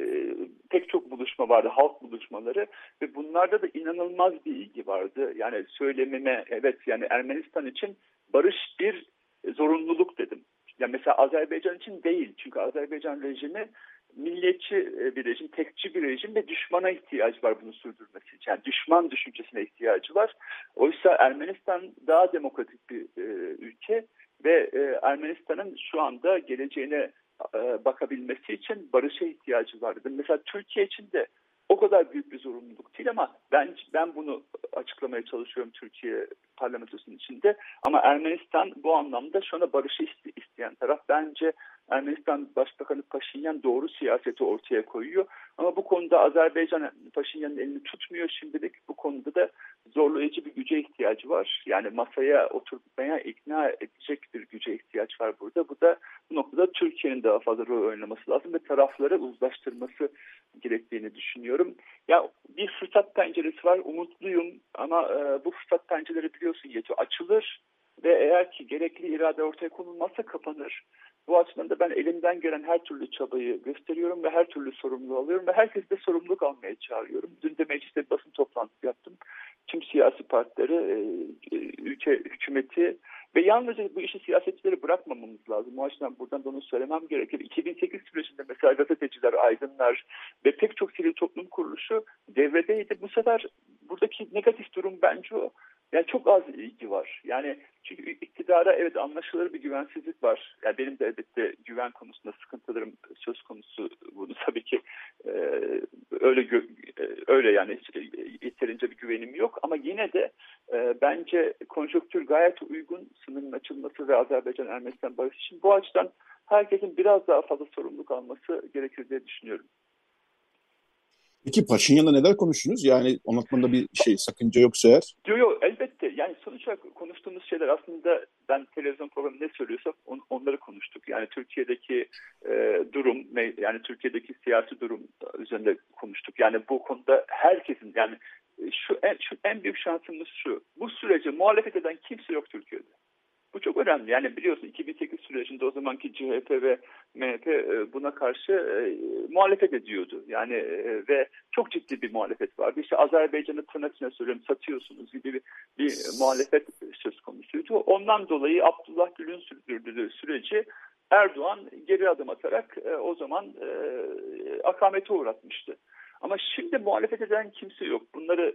pek çok buluşma vardı. Halk buluşmaları. Ve bunlarda da inanılmaz bir ilgi vardı. Yani söylememe evet yani Ermenistan için barış bir zorunluluk dedim. Yani mesela Azerbaycan için değil. Çünkü Azerbaycan rejimi milliyetçi e, bir rejim, tekçi bir rejim ve düşmana ihtiyacı var bunu sürdürmesi için. Yani düşman düşüncesine ihtiyacı var. Oysa Ermenistan daha demokratik bir e, ülke ve e, Ermenistan'ın şu anda geleceğine e, bakabilmesi için barışa ihtiyacı var. Mesela Türkiye için de o kadar büyük bir zorunluluk değil ama ben ben bunu açıklamaya çalışıyorum Türkiye parlamentosunun içinde. Ama Ermenistan bu anlamda şu anda barışı isteyen taraf. Bence Ermenistan Başbakanı Paşinyan doğru siyaseti ortaya koyuyor. Ama bu konuda Azerbaycan Paşinyan'ın elini tutmuyor şimdilik. Bu konuda da zorlayıcı bir güce ihtiyacı var. Yani masaya oturtmaya ikna edecek bir güce ihtiyaç var burada. Bu da bu noktada Türkiye'nin daha fazla rol oynaması lazım ve tarafları uzlaştırması gerektiğini düşünüyorum. Ya bir fırsat penceresi var. Umutluyum ama e, bu fırsat pencereleri biliyorsun yetiyor. Açılır ve eğer ki gerekli irade ortaya konulmazsa kapanır. Bu açıdan da ben elimden gelen her türlü çabayı gösteriyorum ve her türlü sorumluluğu alıyorum ve herkes de sorumluluk almaya çağırıyorum. Dün de mecliste basın toplantısı yaptım. Tüm siyasi partileri, e, e, ülke hükümeti ve yalnızca bu işi siyasetçileri bırakmamamız lazım. O açıdan buradan da onu söylemem gerekir. 2008 sürecinde mesela gazeteciler, aydınlar ve pek çok sivil toplum kuruluşu devredeydi. Bu sefer buradaki negatif durum bence o. Yani çok az ilgi var. Yani çünkü iktidara evet anlaşılır bir güvensizlik var. Yani benim de elbette güven konusunda sıkıntılarım söz konusu. Bunu tabii ki e, öyle e, öyle yani yeterince bir güvenim yok. Ama yine de e, bence konjonktür gayet uygun sınırın açılması ve Azerbaycan Ermenistan barış için. Bu açıdan herkesin biraz daha fazla sorumluluk alması gerekir diye düşünüyorum. Peki Paşinyan'la neler konuştunuz? Yani anlatmanda bir şey sakınca yoksa eğer. Yok yok elbette. Yani sonuç olarak konuştuğumuz şeyler aslında ben televizyon programı ne söylüyorsam on, onları konuştuk. Yani Türkiye'deki e, durum, yani Türkiye'deki siyasi durum üzerinde konuştuk. Yani bu konuda herkesin yani şu en, şu en büyük şansımız şu. Bu sürece muhalefet eden kimse yok Türkiye'de. Bu çok önemli. Yani biliyorsun 2008 sürecinde o zamanki CHP ve MHP e, buna karşı e, muhalefet ediyordu. Yani e, ve çok ciddi bir muhalefet vardı. İşte Azerbaycan'ı tırnak içine söylüyorum satıyorsunuz gibi bir, bir muhalefet söz konusuydu. Ondan dolayı Abdullah Gül'ün sürdürdüğü süreci Erdoğan geri adım atarak o zaman akamete uğratmıştı. Ama şimdi muhalefet eden kimse yok. Bunları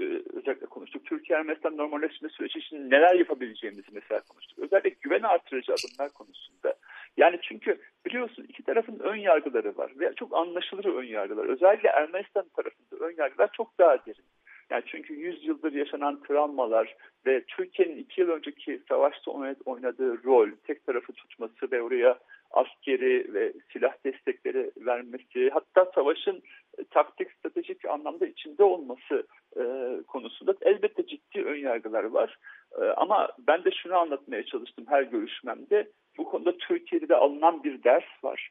e, özellikle konuştuk. Türkiye Ermenistan normalleşme süreci için neler yapabileceğimizi mesela konuştuk. Özellikle güven artırıcı adımlar konusunda. Yani çünkü biliyorsun iki tarafın ön yargıları var ve çok anlaşılır ön yargılar. Özellikle Ermenistan tarafında ön yargılar çok daha derin. Yani çünkü 100 yıldır yaşanan travmalar ve Türkiye'nin iki yıl önceki savaşta oynadığı rol, tek tarafı tutması ve oraya askeri ve silah destekleri vermesi, hatta savaşın e, taktik, stratejik anlamda içinde olması e, konusunda elbette ciddi önyargılar var. E, ama ben de şunu anlatmaya çalıştım her görüşmemde. Bu konuda Türkiye'de de alınan bir ders var.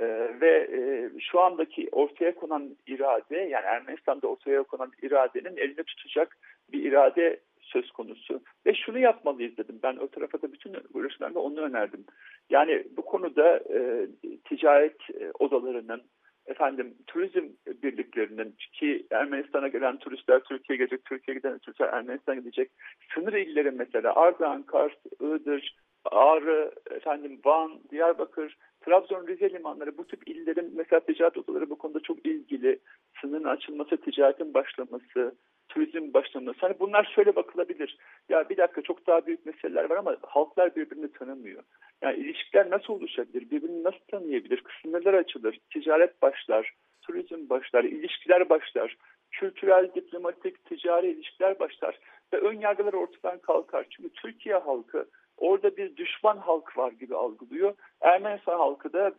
Ee, ve e, şu andaki ortaya konan irade yani Ermenistan'da ortaya konan iradenin elinde tutacak bir irade söz konusu. Ve şunu yapmalıyız dedim. Ben o tarafa da bütün görüşlerde onu önerdim. Yani bu konuda e, ticaret e, odalarının, efendim turizm birliklerinin ki Ermenistan'a gelen turistler Türkiye'ye gelecek, Türkiye'ye giden turistler Ermenistan'a gidecek. Sınır illeri mesela Ardahan, Kars, Iğdır, Ağrı, efendim Van, Diyarbakır, Trabzon, Rize limanları bu tip illerin mesela ticaret odaları bu konuda çok ilgili. Sınırın açılması, ticaretin başlaması, turizm başlaması. Hani bunlar şöyle bakılabilir. Ya bir dakika çok daha büyük meseleler var ama halklar birbirini tanımıyor. Yani ilişkiler nasıl oluşabilir? Birbirini nasıl tanıyabilir? Kısımlar açılır, ticaret başlar, turizm başlar, ilişkiler başlar, kültürel, diplomatik, ticari ilişkiler başlar ve ön yargılar ortadan kalkar. Çünkü Türkiye halkı orada bir düşman halk var gibi algılıyor. Ermenistan halkı da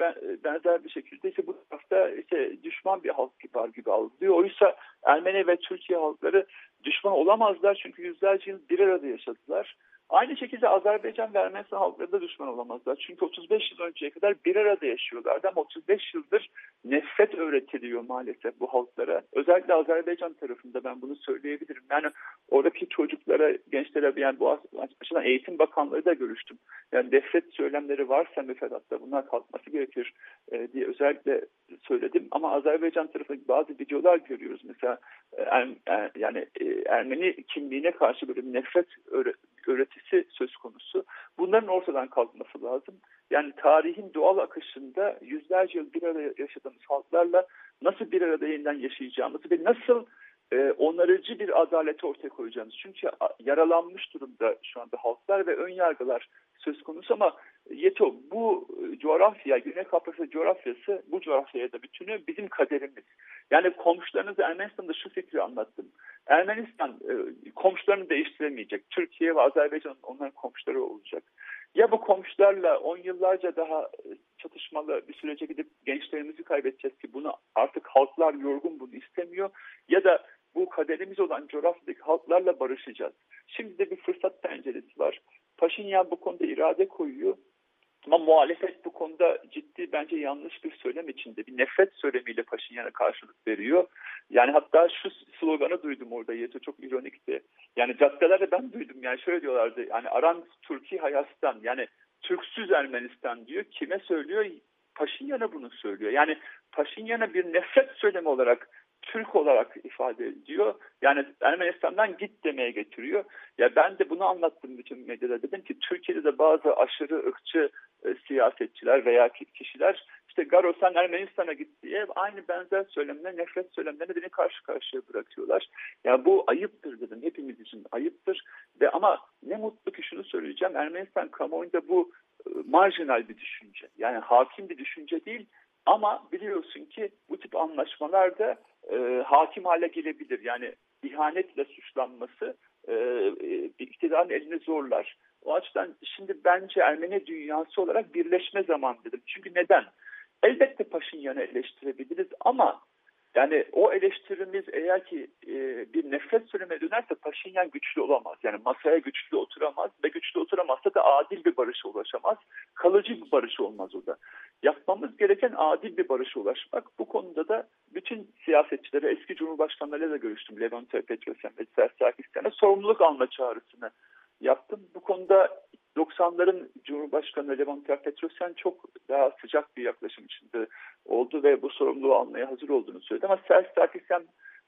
benzer bir şekilde işte bu tarafta işte düşman bir halk gibi var gibi algılıyor. Oysa Ermeni ve Türkiye halkları düşman olamazlar çünkü yüzlerce yıl bir arada yaşadılar. Aynı şekilde Azerbaycan ve Ermenistan halkları da düşman olamazlar. Çünkü 35 yıl önceye kadar bir arada yaşıyorlardı ama 35 yıldır nefret öğretiliyor maalesef bu halklara. Özellikle Azerbaycan tarafında ben bunu söyleyebilirim. Yani oradaki çocuklara, gençlere yani bu açıdan eğitim bakanlığı da görüştüm. Yani nefret söylemleri varsa müfredatta bunlar kalkması gerekir e, diye özellikle söyledim. Ama Azerbaycan tarafında bazı videolar görüyoruz. Mesela e, er, er, yani e, Ermeni kimliğine karşı böyle nefret öğretisi söz konusu. Bunların ortadan kalkması lazım. Yani tarihin doğal akışında yüzlerce yıl bir arada yaşadığımız halklarla nasıl bir arada yeniden yaşayacağımızı ve nasıl e, onarıcı bir adalet ortaya koyacağımız. Çünkü yaralanmış durumda şu anda halklar ve ön yargılar söz konusu ama Yeto bu coğrafya, Güney Kafkasya coğrafyası bu coğrafyaya da bütünü bizim kaderimiz. Yani komşularınızı Ermenistan'da şu fikri anlattım. Ermenistan e, komşularını değiştiremeyecek. Türkiye ve Azerbaycan onların komşuları olacak. Ya bu komşularla on yıllarca daha e, çatışmalı bir sürece gidip gençlerimizi kaybedeceğiz ki bunu artık halklar yorgun bunu istemiyor. Ya da bu kaderimiz olan coğrafyadaki halklarla barışacağız. Şimdi de bir fırsat penceresi var. Paşinyan bu konuda irade koyuyor. Ama muhalefet bu konuda ciddi bence yanlış bir söylem içinde. Bir nefret söylemiyle Paşinyan'a karşılık veriyor. Yani hatta şu sloganı duydum orada Yeto çok ironikti. Yani caddelerde ben duydum yani şöyle diyorlardı. Yani Aran Türkiye Hayastan yani Türksüz Ermenistan diyor. Kime söylüyor? Paşinyan'a bunu söylüyor. Yani Paşinyan'a bir nefret söylemi olarak Türk olarak ifade ediyor. Yani Ermenistan'dan git demeye getiriyor. Ya ben de bunu anlattım bütün medyada. Dedim ki Türkiye'de de bazı aşırı ırkçı e, siyasetçiler veya kişiler işte Garo sen Ermenistan'a git diye aynı benzer söylemler, nefret söylemlerine beni karşı karşıya bırakıyorlar. Ya bu ayıptır dedim. Hepimiz için ayıptır. Ve ama ne mutlu ki şunu söyleyeceğim. Ermenistan kamuoyunda bu e, marjinal bir düşünce. Yani hakim bir düşünce değil. Ama biliyorsun ki bu tip anlaşmalarda e, hakim hale gelebilir. Yani ihanetle suçlanması e, e, iktidarın elini zorlar. O açıdan şimdi bence Ermeni dünyası olarak birleşme zaman dedim. Çünkü neden? Elbette Paşinyan'ı eleştirebiliriz ama yani o eleştirimiz eğer ki e, bir nefret söyleme dönerse Paşinyan güçlü olamaz. Yani masaya güçlü oturamaz ve güçlü oturamazsa da adil bir barışa ulaşamaz. Kalıcı bir barış olmaz o da. Yapmamız gereken adil bir barışa ulaşmak. Bu konuda da bütün siyasetçilere, eski cumhurbaşkanlarıyla da görüştüm. Levent Petrosyan ve Sarkisyan'a sorumluluk alma çağrısını yaptım. Bu konuda 90'ların Cumhurbaşkanı Levent Petrosyan çok daha sıcak bir yaklaşım içinde oldu ve bu sorumluluğu almaya hazır olduğunu söyledi. Ama Serç Sarkisyan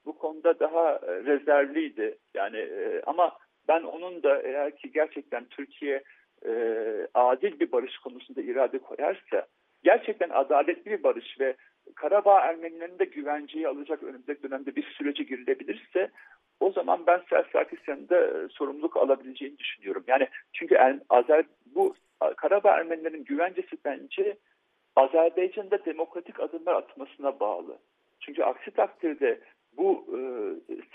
bu konuda daha e, rezervliydi. Yani e, ama ben onun da eğer ki gerçekten Türkiye e, adil bir barış konusunda irade koyarsa gerçekten adaletli bir barış ve Karabağ Ermenilerinin de güvenceyi alacak önümüzdeki dönemde bir sürece girilebilirse o zaman ben Sarkisyan'ın da e, sorumluluk alabileceğini düşünüyorum. Yani çünkü Azer bu Karabağ Ermenilerin güvencesi bence Azerbaycan'da demokratik adımlar atmasına bağlı. Çünkü aksi takdirde bu e,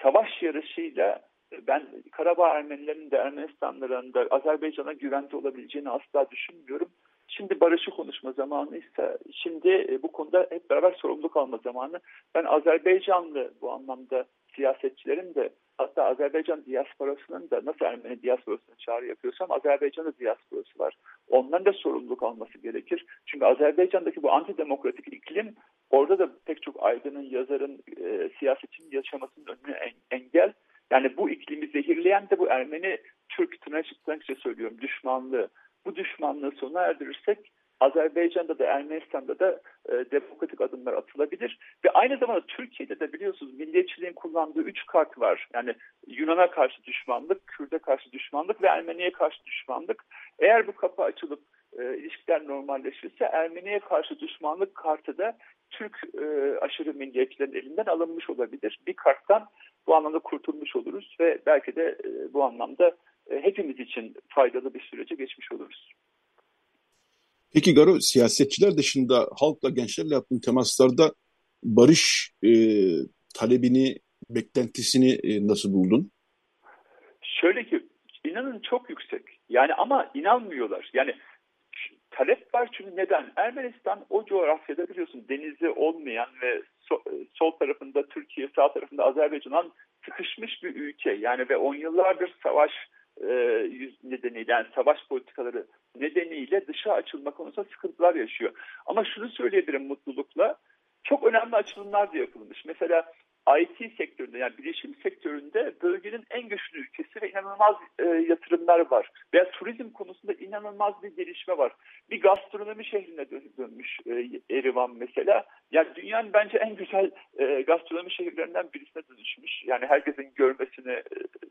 savaş yarışıyla ben Karabağ Ermenilerinin de Ermenistanlıların da Azerbaycan'a güvende olabileceğini asla düşünmüyorum. Şimdi barışı konuşma zamanı ise şimdi e, bu konuda hep beraber sorumluluk alma zamanı. Ben Azerbaycanlı bu anlamda siyasetçilerin de hatta Azerbaycan diasporasının da nasıl Ermeni diasporasına çağrı yapıyorsam Azerbaycan'da diasporası var. Onların da sorumluluk alması gerekir. Çünkü Azerbaycan'daki bu antidemokratik iklim orada da pek çok aydının, yazarın, e, siyasetçinin yaşamasının önüne en, engel. Yani bu iklimi zehirleyen de bu Ermeni Türk tırnak söylüyorum düşmanlığı. Bu düşmanlığı sona erdirirsek Azerbaycan'da da Ermenistan'da da e, demokratik adımlar atılabilir. Ve aynı zamanda Türkiye'de de biliyorsunuz milliyetçiliğin kullandığı üç kart var. Yani Yunan'a karşı düşmanlık, Kürt'e karşı düşmanlık ve Ermeniye karşı düşmanlık. Eğer bu kapı açılıp e, ilişkiler normalleşirse Ermeniye karşı düşmanlık kartı da Türk e, aşırı milliyetçilerin elinden alınmış olabilir. Bir karttan bu anlamda kurtulmuş oluruz ve belki de e, bu anlamda hepimiz için faydalı bir sürece geçmiş oluruz. Peki Garo, siyasetçiler dışında halkla, gençlerle yaptığın temaslarda barış e, talebini, beklentisini e, nasıl buldun? Şöyle ki, inanın çok yüksek. Yani ama inanmıyorlar. Yani talep var çünkü neden? Ermenistan o coğrafyada biliyorsun denizi olmayan ve so, sol tarafında Türkiye, sağ tarafında Azerbaycan'dan sıkışmış bir ülke. Yani ve on yıllardır savaş e, nedeniyle yani savaş politikaları nedeniyle dışa açılma konusunda sıkıntılar yaşıyor. Ama şunu söyleyebilirim mutlulukla çok önemli açılımlar da yapılmış. Mesela IT sektöründe yani bilişim sektöründe bölgenin en güçlü ülkesi ve inanılmaz e, yatırımlar var. Veya turizm konusunda inanılmaz bir gelişme var. Bir gastronomi şehrine dön dönmüş e, Erivan mesela. Yani dünyanın bence en güzel e, gastronomi şehirlerinden birisine dönüşmüş. Yani herkesin görmesini, e,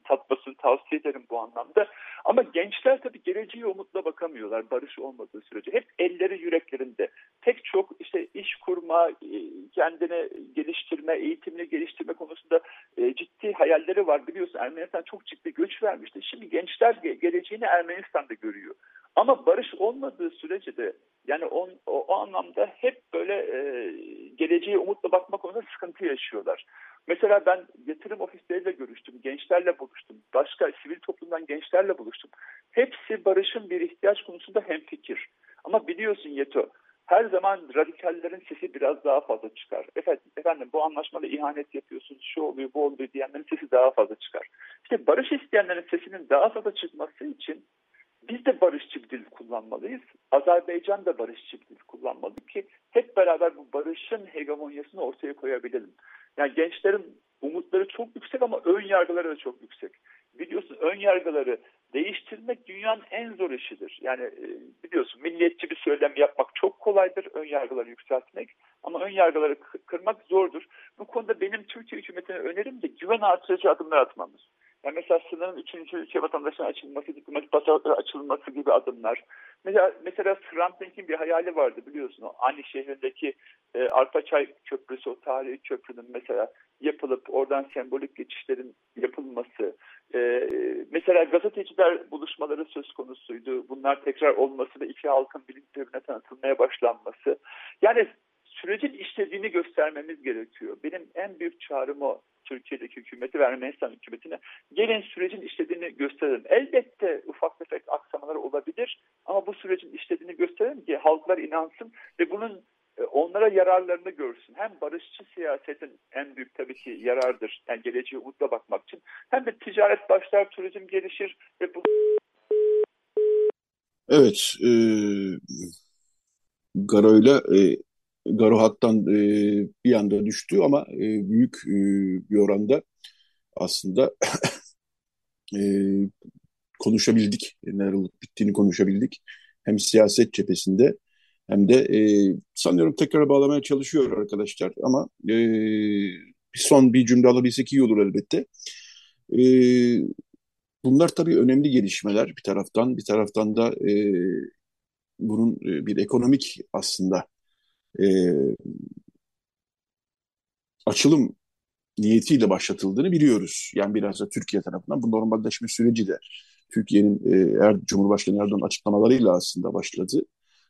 tatmasını tavsiye ederim bu anlamda. Ama gençler tabii geleceği umutla bakamıyorlar barış olmadığı sürece. Hep elleri yüreklerinde. Pek çok işte iş kurma, e, kendini geliştirme, eğitimini geliştirme konusunda e, ciddi hayalleri var. Biliyorsun Ermenistan çok ciddi göç vermişti. Şimdi gençler geleceğini Ermenistan'da görüyor. Ama barış olmadığı sürece de yani on, o, o anlamda hep böyle e, geleceğe umutla bakma konusunda sıkıntı yaşıyorlar. Mesela ben yatırım ofisleriyle görüştüm, gençlerle buluştum, başka sivil toplumdan gençlerle buluştum. Hepsi barışın bir ihtiyaç konusunda hemfikir. Ama biliyorsun Yeto, her zaman radikallerin sesi biraz daha fazla çıkar. Efendim, efendim bu anlaşmada ihanet yapıyorsunuz, şu oluyor, bu oluyor diyenlerin sesi daha fazla çıkar. İşte barış isteyenlerin sesinin daha fazla çıkması için biz de barışçı bir dil kullanmalıyız. Azerbaycan da barışçı bir dil kullanmalı ki hep beraber bu barışın hegemonyasını ortaya koyabilelim. Yani gençlerin umutları çok yüksek ama ön yargıları da çok yüksek. Biliyorsun ön yargıları değiştirmek dünyanın en zor işidir. Yani e, biliyorsun milliyetçi bir söylem yapmak çok kolaydır ön yargıları yükseltmek ama ön yargıları kırmak zordur. Bu konuda benim Türkiye hükümetine önerim de güven artırıcı adımlar atmamız. Yani mesela sınırın üçüncü ülke vatandaşına açılması, diplomatik pasaportlara açılması gibi adımlar. Mesela, mesela Dink'in bir hayali vardı biliyorsun. Ani şehrindeki e, Arpaçay Köprüsü, o tarihi köprünün mesela yapılıp oradan sembolik geçişlerin yapılması. E, mesela gazeteciler buluşmaları söz konusuydu. Bunlar tekrar olması ve iki halkın bilinçlerine tanıtılmaya başlanması. Yani sürecin işlediğini göstermemiz gerekiyor. Benim en büyük çağrım o Türkiye'deki hükümeti ve Ermenistan hükümetine gelin sürecin işlediğini gösterelim. Elbette ufak tefek aksamalar olabilir ama bu sürecin işlediğini gösterelim ki halklar inansın ve bunun e, onlara yararlarını görsün. Hem barışçı siyasetin en büyük tabii ki yarardır. Yani geleceğe umutla bakmak için. Hem de ticaret başlar, turizm gelişir ve bu Evet, e, Garo'yla e, Garo hattan e, bir anda düştü ama e, büyük e, bir oranda aslında e, konuşabildik. Neler olup bittiğini konuşabildik. Hem siyaset cephesinde hem de e, sanıyorum tekrar bağlamaya çalışıyor arkadaşlar ama e, son bir cümle alabilsek iyi olur elbette. E, bunlar tabii önemli gelişmeler bir taraftan. Bir taraftan da e, bunun e, bir ekonomik aslında e, açılım niyetiyle başlatıldığını biliyoruz. Yani biraz da Türkiye tarafından bu normalleşme süreci de Türkiye'nin e, er, Cumhurbaşkanı Erdoğan açıklamalarıyla aslında başladı.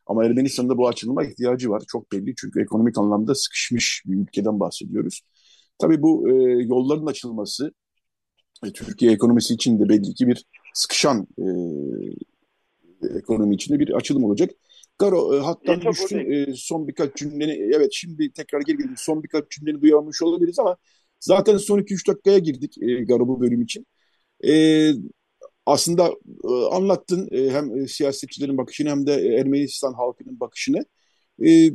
Ama Ermenistan'da bu açılıma ihtiyacı var. Çok belli çünkü ekonomik anlamda sıkışmış bir ülkeden bahsediyoruz. Tabii bu e, yolların açılması e, Türkiye ekonomisi için de belli ki bir sıkışan e, ekonomi içinde bir açılım olacak. Garo e, hattan e, düştün e, son birkaç cümleni evet şimdi tekrar geri geldim son birkaç cümleni duyamamış olabiliriz ama zaten son 2-3 dakikaya girdik e, Garo bu bölüm için. E, aslında e, anlattın e, hem e, siyasetçilerin bakışını hem de Ermenistan halkının bakışını. E, e,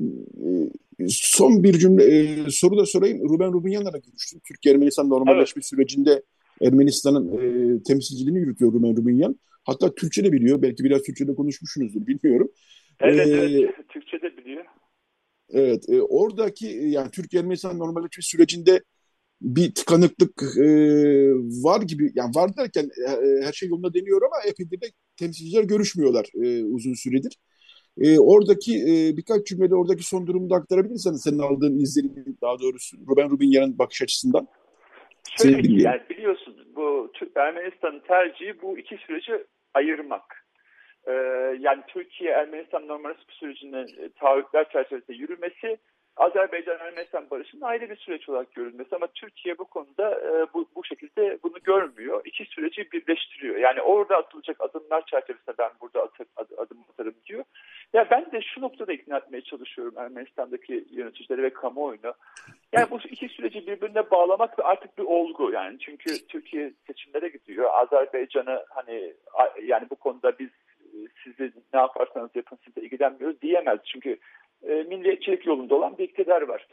son bir cümle e, soru da sorayım. Ruben Rubinyan'la da görüştüm. Türkiye-Ermenistan normalleşme evet. sürecinde Ermenistan'ın e, temsilciliğini yürütüyor Ruben Rubinyan. Hatta Türkçe de biliyor. Belki biraz Türkçe'de konuşmuşsunuzdur bilmiyorum. Evet, ee, evet. Türkçe de biliyor. Evet. E, oradaki yani Türkiye-Ermenistan normalleşme sürecinde bir tıkanıklık e, var gibi yani var derken e, her şey yolunda deniyor ama epeydir de temsilciler görüşmüyorlar e, uzun süredir. E, oradaki e, birkaç cümlede oradaki son durumu da aktarabilirsen senin aldığın izlenimi daha doğrusu Ruben Rubinyan'ın bakış açısından. Şöyle ki yani biliyorsun bu Ermenistan'ın tercihi bu iki süreci ayırmak. Ee, yani Türkiye Ermenistan normalleşme sürecinin e, taahhütler çerçevesinde yürümesi Azerbaycan-Ermenistan barışının ayrı bir süreç olarak görülmesi ama Türkiye bu konuda e, bu, bu şekilde bunu görmüyor. İki süreci birleştiriyor. Yani orada atılacak adımlar çerçevesinde ben burada atır, ad, adım atarım diyor. Ya ben de şu noktada ikna etmeye çalışıyorum Ermenistan'daki yöneticileri ve kamuoyunu. Yani bu iki süreci birbirine bağlamak artık bir olgu yani. Çünkü Türkiye seçimlere gidiyor. Azerbaycan'ı hani yani bu konuda biz e, sizi ne yaparsanız yapın size ilgilenmiyoruz diyemez. Çünkü e, milliyetçilik yolunda olan bir iktidar var.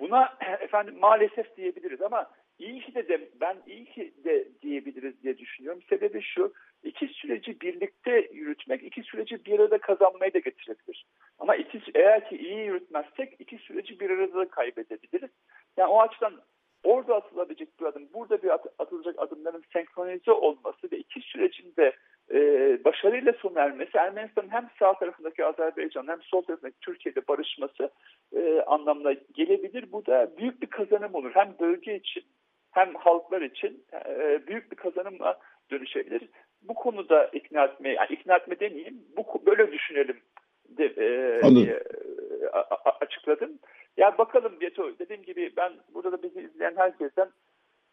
Buna efendim maalesef diyebiliriz ama iyi ki de, de ben iyi ki de diyebiliriz diye düşünüyorum. Sebebi şu, iki süreci birlikte yürütmek, iki süreci bir arada kazanmayı da getirebilir. Ama iki, eğer ki iyi yürütmezsek iki süreci bir arada da kaybedebiliriz. Yani o açıdan orada atılabilecek bir adım, burada bir at, atılacak adımların senkronize olması ve iki sürecin de e, başarıyla sona ermesi, Ermenistan'ın hem sağ tarafındaki Azerbaycan hem sol tarafındaki Türkiye'de barışması e, anlamına gelebilir. Bu da büyük bir kazanım olur. Hem bölge için hem halklar için e, büyük bir kazanımla dönüşebilir. Bu konuda ikna etme, yani ikna etme demeyeyim, bu böyle düşünelim de, e, diye a, açıkladım. Ya bakalım Yeto, dediğim gibi ben burada da bizi izleyen herkesten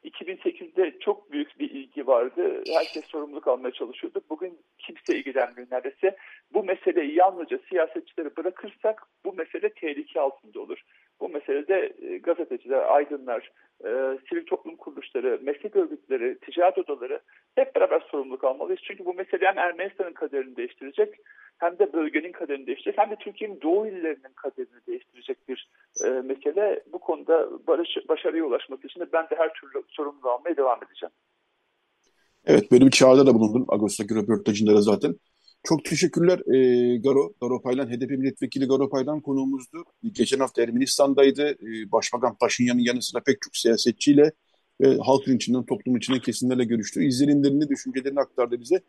2008'de çok büyük bir ilgi vardı. herkes sorumluluk almaya çalışıyordu. Bugün kimse ilgilenmiyor neredeyse. Bu meseleyi yalnızca siyasetçilere bırakırsak bu mesele tehlike altında olur. Bu meselede e, gazeteciler, aydınlar, e, sivil toplum kuruluşları, meslek örgütleri, ticaret odaları hep beraber sorumluluk almalıyız. Çünkü bu mesele hem Ermenistan'ın kaderini değiştirecek hem de bölgenin kaderini değiştirecek hem de Türkiye'nin doğu illerinin kaderini değiştirecek bir e, mesele. Bu konuda barış, başarıya ulaşmak için de ben de her türlü sorumluluk almaya devam edeceğim. Evet böyle bir çağrıda da bulundum Ağustos'taki röportajında da zaten. Çok teşekkürler e, Garo. Garo Paylan, HDP milletvekili Garo Paylan konuğumuzdu. Geçen hafta Ermenistan'daydı. E, Başbakan Paşinyan'ın yanı sıra pek çok siyasetçiyle ve halkın içinden, toplum içinden kesimlerle görüştü. İzlenimlerini, düşüncelerini aktardı bize.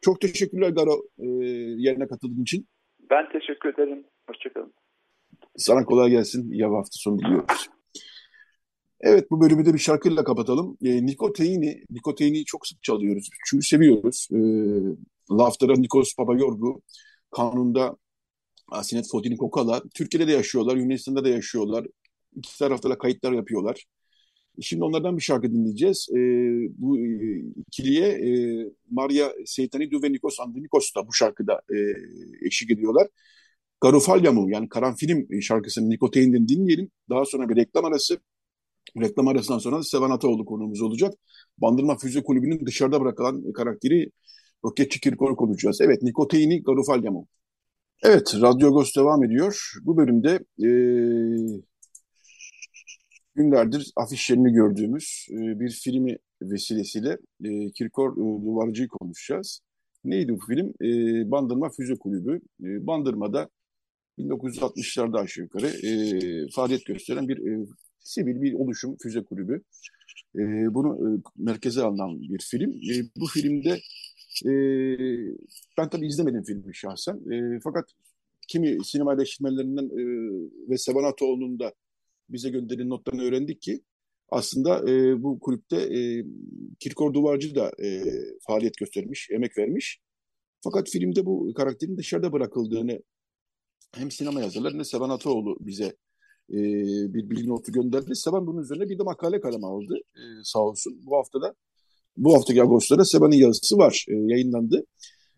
Çok teşekkürler Garo e, yerine katıldığın için. Ben teşekkür ederim. Hoşçakalın. Sana kolay gelsin. İyi hafta sonu diliyoruz. Evet bu bölümü de bir şarkıyla kapatalım. E, Nikoteini, Nikoteini çok sık çalıyoruz. Çünkü seviyoruz. E, Lafter'a Nikos Papayorgu, kanunda Asinet Fotini Kokala. Türkiye'de de yaşıyorlar, Yunanistan'da da yaşıyorlar. İki tarafta da kayıtlar yapıyorlar. Şimdi onlardan bir şarkı dinleyeceğiz. E, bu e, ikiliye e, Maria Seytanidou ve Nikos Andrinikos da bu şarkıda e, eşlik ediyorlar. Garofalyamu yani Karanfilim şarkısını Nikotein'den dinleyelim. Daha sonra bir reklam arası. Reklam arasından sonra da Sevan Ataoğlu konuğumuz olacak. Bandırma Füze Kulübü'nün dışarıda bırakılan karakteri Roketçi Kirkor'u konuşacağız. Evet, Nikoteini Garofalyamu. Evet, Radyo Agos devam ediyor. Bu bölümde e, günlerdir afişlerini gördüğümüz e, bir filmi vesilesiyle e, Kirkor e, Duvarcı'yı konuşacağız. Neydi bu film? E, Bandırma Füze Kulübü. E, Bandırma'da 1960'larda aşağı yukarı e, faaliyet gösteren bir e, sivil bir oluşum füze kulübü. E, bunu e, merkeze alınan bir film. E, bu filmde e, ben tabii izlemedim filmi şahsen. E, fakat kimi sinema eleştirmelerinden e, ve Sevan Atoğlu'nun da bize gönderilen notlarını öğrendik ki aslında e, bu kulüpte e, Kirkor Duvarcı da e, faaliyet göstermiş, emek vermiş. Fakat filmde bu karakterin dışarıda bırakıldığını hem sinema yazarları hem de Sevan Atoğlu bize e, bir bilgi notu gönderdi. Sevan bunun üzerine bir de makale kaleme aldı e, sağ olsun. Bu haftada bu haftaki Ağustos'ta Seban'ın yazısı var, e, yayınlandı.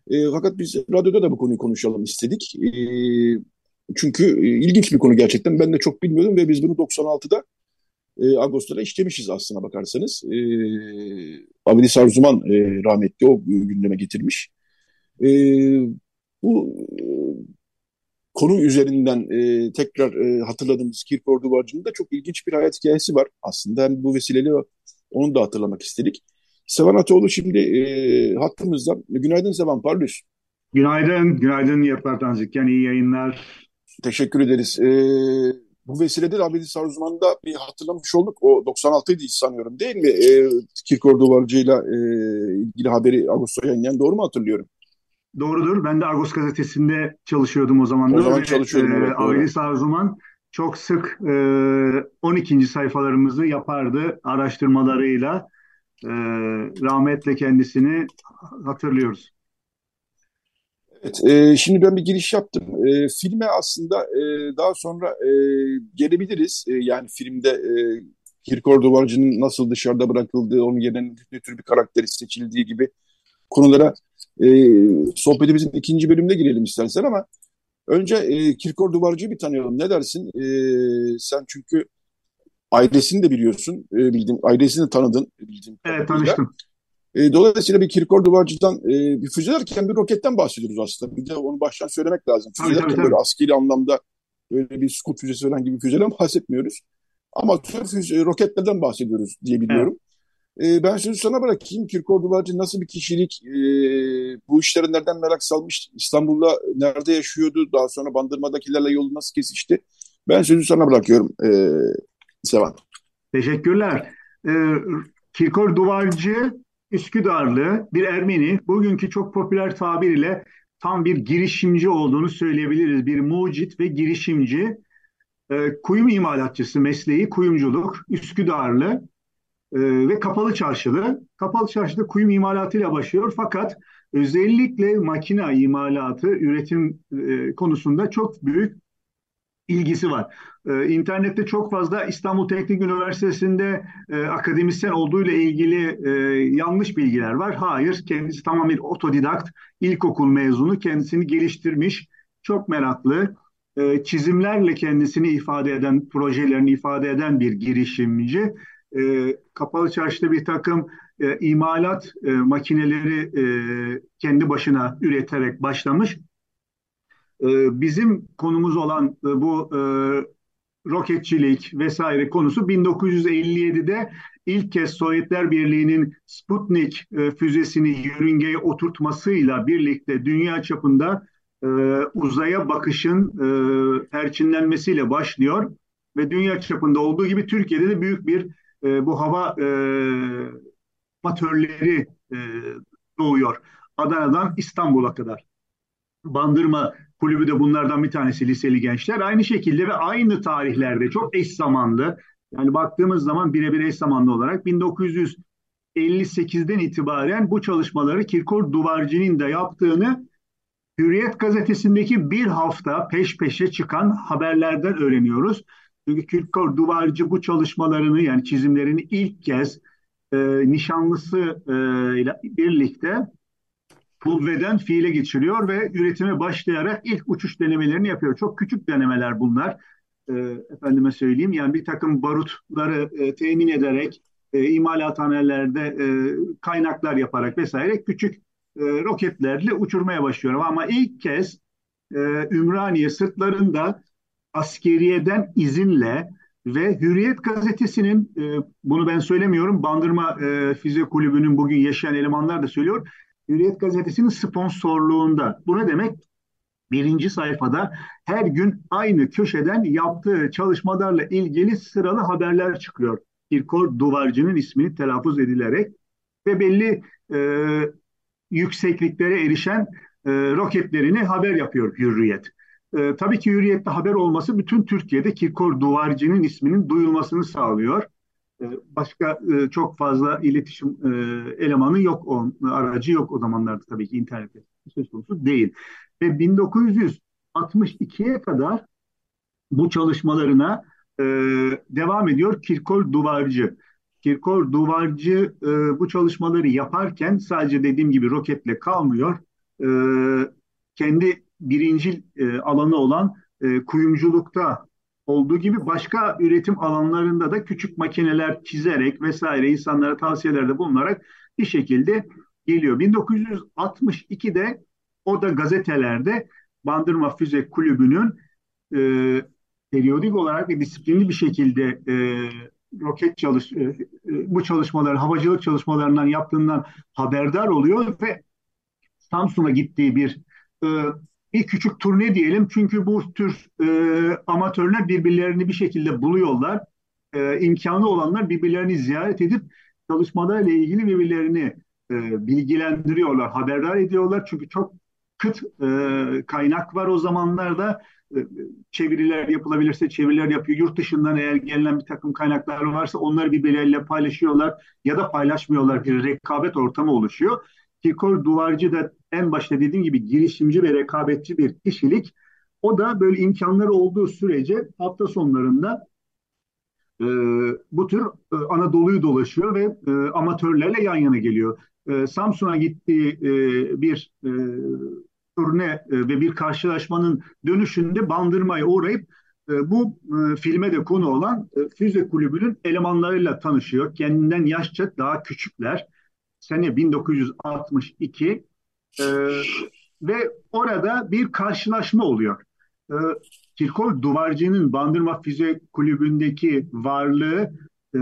E, fakat biz radyoda da bu konuyu konuşalım istedik. E, çünkü e, ilginç bir konu gerçekten. Ben de çok bilmiyordum ve biz bunu 96'da e, Ağustos'ta işlemişiz aslına bakarsanız. E, Abidis Arzuman e, rahmetli o gündeme getirmiş. E, bu e, konu üzerinden e, tekrar e, hatırladığımız Kirkor Duvarcı'nın da çok ilginç bir hayat hikayesi var. Aslında hem bu vesileyle onu da hatırlamak istedik. Sevan Atoğlu şimdi e, hattımızda. Günaydın Sevan Parlus. Günaydın, günaydın Yaprak Tanzikyan. İyi yayınlar. Teşekkür ederiz. E, bu vesilede de Abedi Sarzman'da bir hatırlamış olduk. O 96'ydı sanıyorum değil mi? E, Kirkor Duvarcı'yla e, ilgili haberi Ağustos'a yayınlayan doğru mu hatırlıyorum? Doğrudur. Ben de Agos gazetesinde çalışıyordum o zaman. O zaman çalışıyordum. Evet, Abedi Sarzman çok sık e, 12. sayfalarımızı yapardı araştırmalarıyla e, rahmetle kendisini hatırlıyoruz. Evet, e, şimdi ben bir giriş yaptım. E, filme aslında e, daha sonra e, gelebiliriz. E, yani filmde e, Kirkor Duvarcı'nın nasıl dışarıda bırakıldığı, onun yerine ne tür bir karakteri seçildiği gibi konulara e, sohbetimizin ikinci bölümünde girelim istersen ama önce e, Kirkor Duvarcı'yı bir tanıyalım. Ne dersin? E, sen çünkü Ailesini de biliyorsun. E, bildiğim, ailesini tanıdın. Bildiğim evet tanıştım. E, dolayısıyla bir Kirkor Duvarcı'dan e, bir füze derken bir roketten bahsediyoruz aslında. Bir de onu baştan söylemek lazım. Füze derken böyle askeri anlamda böyle bir skut füzesi falan gibi füzeden bahsetmiyoruz. Amatör füze, roketlerden bahsediyoruz diye biliyorum. Evet. E, ben sözü sana bırakayım. Kirkor Duvarcı nasıl bir kişilik? E, bu işlere nereden merak salmış? İstanbul'da nerede yaşıyordu? Daha sonra Bandırma'dakilerle yolu nasıl kesişti? Ben sözü sana bırakıyorum. E, Sevan. Teşekkürler. Ee, Kirkor Duvarcı Üsküdarlı bir Ermeni. Bugünkü çok popüler tabir ile tam bir girişimci olduğunu söyleyebiliriz. Bir mucit ve girişimci. Ee, kuyum imalatçısı mesleği kuyumculuk. Üsküdarlı e, ve kapalı çarşılı. Kapalı çarşıda kuyum imalatıyla başlıyor fakat özellikle makina imalatı, üretim e, konusunda çok büyük ilgisi var. Ee, internette çok fazla İstanbul Teknik Üniversitesi'nde e, akademisyen olduğuyla ilgili e, yanlış bilgiler var. Hayır, kendisi tamamen otodidakt, ilkokul mezunu, kendisini geliştirmiş, çok meraklı, e, çizimlerle kendisini ifade eden, projelerini ifade eden bir girişimci. E, Kapalı Çarşı'da bir takım e, imalat e, makineleri e, kendi başına üreterek başlamış. E, bizim konumuz olan e, bu e, roketçilik vesaire konusu 1957'de ilk kez Sovyetler Birliği'nin Sputnik e, füzesini yörüngeye oturtmasıyla birlikte dünya çapında e, uzaya bakışın e, perçinlenmesiyle başlıyor ve dünya çapında olduğu gibi Türkiye'de de büyük bir bu hava e, amatörleri doğuyor. Adana'dan İstanbul'a kadar. Bandırma kulübü de bunlardan bir tanesi liseli gençler. Aynı şekilde ve aynı tarihlerde çok eş zamanlı. Yani baktığımız zaman birebir eş zamanlı olarak 1958'den itibaren bu çalışmaları Kirkor Duvarcı'nın da yaptığını Hürriyet gazetesindeki bir hafta peş peşe çıkan haberlerden öğreniyoruz. Çünkü Kirkor Duvarcı bu çalışmalarını yani çizimlerini ilk kez e, nişanlısı e, ile birlikte pulveden fiile geçiriyor ve üretime başlayarak ilk uçuş denemelerini yapıyor. Çok küçük denemeler bunlar. E, efendime söyleyeyim yani bir takım barutları e, temin ederek e, imalathanelerde e, kaynaklar yaparak vesaire küçük e, roketlerle uçurmaya başlıyor. Ama ilk kez e, Ümraniye sırtlarında askeriyeden izinle ve Hürriyet gazetesinin e, bunu ben söylemiyorum Bandırma e, Füze Kulübü'nün bugün yaşayan elemanlar da söylüyor. Hürriyet gazetesinin sponsorluğunda. Bu ne demek? Birinci sayfada her gün aynı köşeden yaptığı çalışmalarla ilgili sıralı haberler çıkıyor. Kirkor Duvarcı'nın ismini telaffuz edilerek ve belli e, yüksekliklere erişen e, roketlerini haber yapıyor Hürriyet. E, tabii ki Hürriyet'te haber olması bütün Türkiye'de Kirkor Duvarcı'nın isminin duyulmasını sağlıyor. E, başka e, çok fazla iletişim e, elemanı yok, o, aracı yok o zamanlarda tabii ki internette söz konusu değil. Ve 1962'ye kadar bu çalışmalarına devam ediyor Kirkor Duvarcı. Kirkor Duvarcı bu çalışmaları yaparken sadece dediğim gibi roketle kalmıyor. Kendi birincil alanı olan kuyumculukta olduğu gibi başka üretim alanlarında da küçük makineler çizerek vesaire insanlara tavsiyelerde bulunarak bir şekilde geliyor. 1962'de o da gazetelerde Bandırma Füze Kulübü'nün e, periyodik olarak ve disiplinli bir şekilde e, roket çalış e, e bu çalışmaları havacılık çalışmalarından yaptığından haberdar oluyor ve Samsun'a gittiği bir e, bir küçük turne diyelim. Çünkü bu tür e, amatörler birbirlerini bir şekilde buluyorlar. E, imkanı olanlar birbirlerini ziyaret edip çalışmalarla ilgili birbirlerini e, bilgilendiriyorlar, haberdar ediyorlar. Çünkü çok kıt e, kaynak var o zamanlarda. E, çeviriler yapılabilirse çeviriler yapıyor. Yurt dışından eğer gelen bir takım kaynaklar varsa onları birbirleriyle paylaşıyorlar ya da paylaşmıyorlar. Bir rekabet ortamı oluşuyor. Kirkor Duvarcı da en başta dediğim gibi girişimci ve rekabetçi bir kişilik. O da böyle imkanları olduğu sürece hafta sonlarında e, bu tür e, Anadolu'yu dolaşıyor ve e, amatörlerle yan yana geliyor. E, Samsun'a gittiği e, bir e, turne e, ve bir karşılaşmanın dönüşünde Bandırma'ya uğrayıp e, bu e, filme de konu olan e, Füze Kulübü'nün elemanlarıyla tanışıyor. Kendinden yaşça daha küçükler. Sene 1962 e, ve orada bir karşılaşma oluyor. E, Kirkor Duvarcı'nın Bandırma Füze Kulübü'ndeki varlığı e,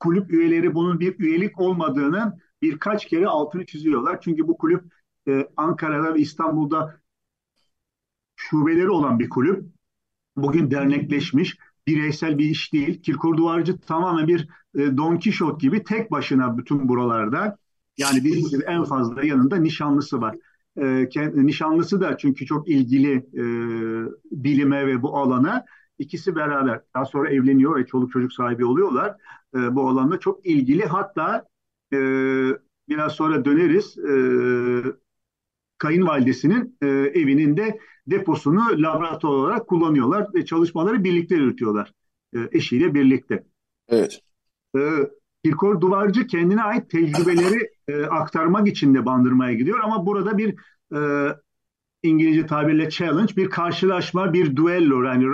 kulüp üyeleri bunun bir üyelik olmadığını birkaç kere altını çiziyorlar. Çünkü bu kulüp e, Ankara'da ve İstanbul'da şubeleri olan bir kulüp. Bugün dernekleşmiş, bireysel bir iş değil. Kirkor Duvarcı tamamen bir e, Don Kişot gibi tek başına bütün buralarda. Yani bir en fazla yanında nişanlısı var. E, nişanlısı da çünkü çok ilgili e, bilime ve bu alana. ikisi beraber daha sonra evleniyor ve çoluk çocuk sahibi oluyorlar. E, bu alanda çok ilgili. Hatta e, biraz sonra döneriz. E, kayınvalidesinin e, evinin de deposunu laboratuvar olarak kullanıyorlar ve çalışmaları birlikte yürütüyorlar. E, eşiyle birlikte. Evet. E, Kirkor Duvarcı kendine ait tecrübeleri e, aktarmak için de bandırmaya gidiyor ama burada bir e, İngilizce tabirle challenge, bir karşılaşma, bir duello yani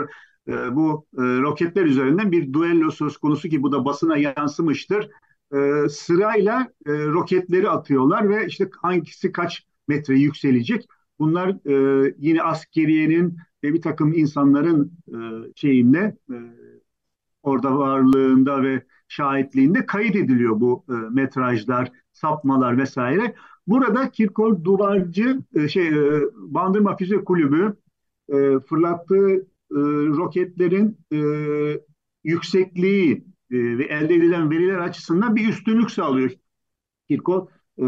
e, bu e, roketler üzerinden bir duello söz konusu ki bu da basına yansımıştır. E, sırayla e, roketleri atıyorlar ve işte hangisi kaç metre yükselecek. Bunlar e, yine askeriyenin ve bir takım insanların e, şeyinde e, orada varlığında ve şahitliğinde kayıt ediliyor bu e, metrajlar, sapmalar vesaire. Burada Kirkor Duvarcı e, şey e, Bandırma Füze Kulübü e, fırlattığı e, roketlerin e, yüksekliği e, ve elde edilen veriler açısından bir üstünlük sağlıyor Kirkor e,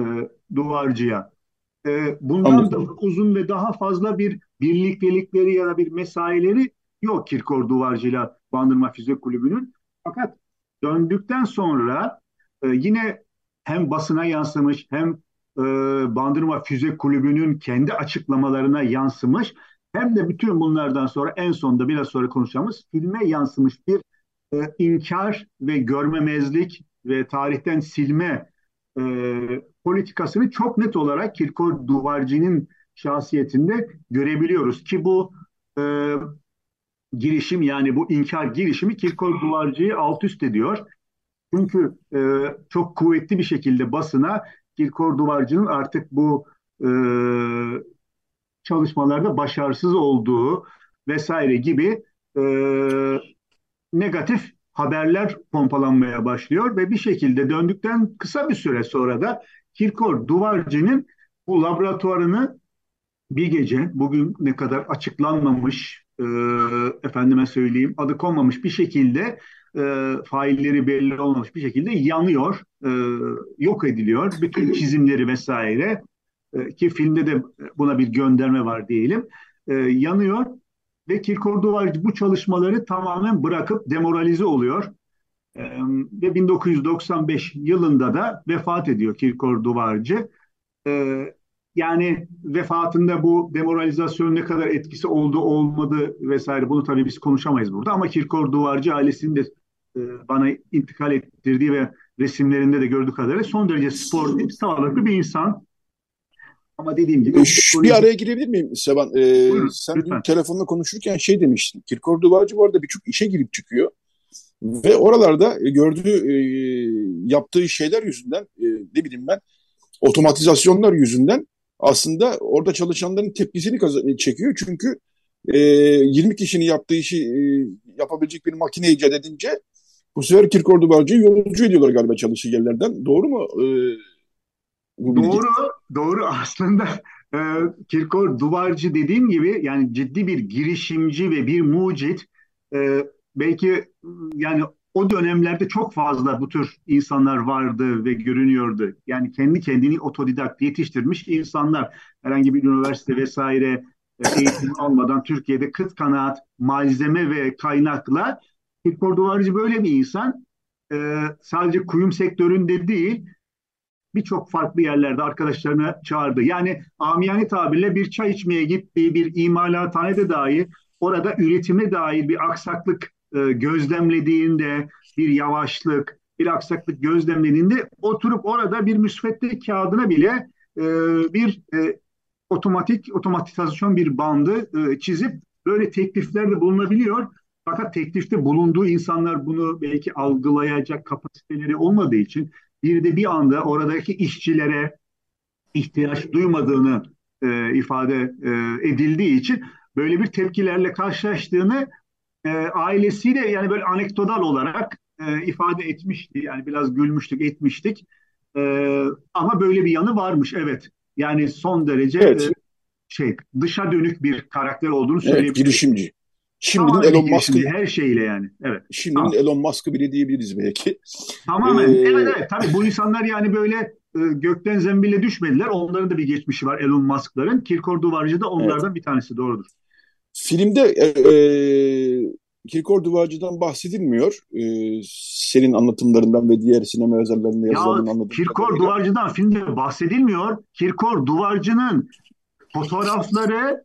Duvarcı'ya. E, bundan Anladım. da uzun ve daha fazla bir birliktelikleri ya da bir mesaileri yok Kirkor Duvarcı'yla Bandırma Füze Kulübü'nün. Fakat döndükten sonra e, yine hem basına yansımış hem e, Bandırma Füze Kulübü'nün kendi açıklamalarına yansımış hem de bütün bunlardan sonra en sonunda biraz sonra konuşacağımız filme yansımış bir e, inkar ve görmemezlik ve tarihten silme e, politikasını çok net olarak Kirkor Duvarcı'nın şahsiyetinde görebiliyoruz ki bu e, girişim yani bu inkar girişimi Kirkor Duvarcı'yı alt üst ediyor. Çünkü e, çok kuvvetli bir şekilde basına Kirkor Duvarcı'nın artık bu e, çalışmalarda başarısız olduğu vesaire gibi e, negatif haberler pompalanmaya başlıyor ve bir şekilde döndükten kısa bir süre sonra da Kirkor Duvarcı'nın bu laboratuvarını bir gece bugün ne kadar açıklanmamış e, efendime söyleyeyim adı konmamış bir şekilde e, failleri belli olmamış bir şekilde yanıyor, e, yok ediliyor. Bütün çizimleri vesaire e, ki filmde de buna bir gönderme var diyelim. E, yanıyor ve Kirkor Duvarcı bu çalışmaları tamamen bırakıp demoralize oluyor. E, ve 1995 yılında da vefat ediyor Kirkor Duvarcı. E, yani vefatında bu demoralizasyon ne kadar etkisi oldu olmadı vesaire bunu tabii biz konuşamayız burada ama Kirkor Duvarcı ailesinin de e, bana intikal ettirdiği ve resimlerinde de gördüğü kadarıyla son derece sportif, sağlıklı bir insan. Ama dediğim gibi... Şu, bir araya girebilir miyim Sevan? Ee, Buyurun, sen lütfen. telefonla konuşurken şey demiştin. Kirkor Duvarcı bu arada birçok işe girip çıkıyor. Ve oralarda gördüğü, e, yaptığı şeyler yüzünden, e, ne bileyim ben, otomatizasyonlar yüzünden aslında orada çalışanların tepkisini çekiyor. Çünkü e, 20 kişinin yaptığı işi e, yapabilecek bir makine icat edince bu sefer Kirkor Duvarcı'yı yolcu ediyorlar galiba çalıştığı yerlerden. Doğru mu? Ee, doğru, doğru. Aslında e, Kirkor Duvarcı dediğim gibi yani ciddi bir girişimci ve bir mucit. E, belki yani o dönemlerde çok fazla bu tür insanlar vardı ve görünüyordu. Yani kendi kendini otodidakt yetiştirmiş insanlar. Herhangi bir üniversite vesaire e, eğitim almadan Türkiye'de kıt kanaat malzeme ve kaynakla Kirkor Duvarcı böyle bir insan. Ee, sadece kuyum sektöründe değil, birçok farklı yerlerde arkadaşlarını çağırdı. Yani amiyane tabirle bir çay içmeye gittiği bir imalathanede dahi orada üretime dair bir aksaklık e, gözlemlediğinde, bir yavaşlık, bir aksaklık gözlemlediğinde oturup orada bir müsvedde kağıdına bile e, bir e, otomatik otomatizasyon bir bandı e, çizip böyle tekliflerde bulunabiliyor. Fakat teklifte bulunduğu insanlar bunu belki algılayacak kapasiteleri olmadığı için bir de bir anda oradaki işçilere ihtiyaç duymadığını e, ifade e, edildiği için böyle bir tepkilerle karşılaştığını e, ailesiyle yani böyle anekdotal olarak e, ifade etmişti. Yani biraz gülmüştük, etmiştik. E, ama böyle bir yanı varmış evet. Yani son derece evet. e, şey dışa dönük bir karakter olduğunu söyleyebiliriz. Evet, girişimci. Şimdinin Elon Musk'ı her şeyle yani. Evet. Şimdinin tamam. Elon Musk'ı bile diyebiliriz belki. Tamamen. Ee... Evet evet. Tabii bu insanlar yani böyle e, gökten zembille düşmediler. Onların da bir geçmişi var Elon Musk'ların. Kirkor Duvarcı da onlardan evet. bir tanesi doğrudur. Filmde e, e, Kirkor Duvarcı'dan bahsedilmiyor. E, senin anlatımlarından ve diğer sinema yazarlarının yazılarının anladığım Kirkor Duvarcı'dan filmde bahsedilmiyor. Kirkor Duvarcı'nın fotoğrafları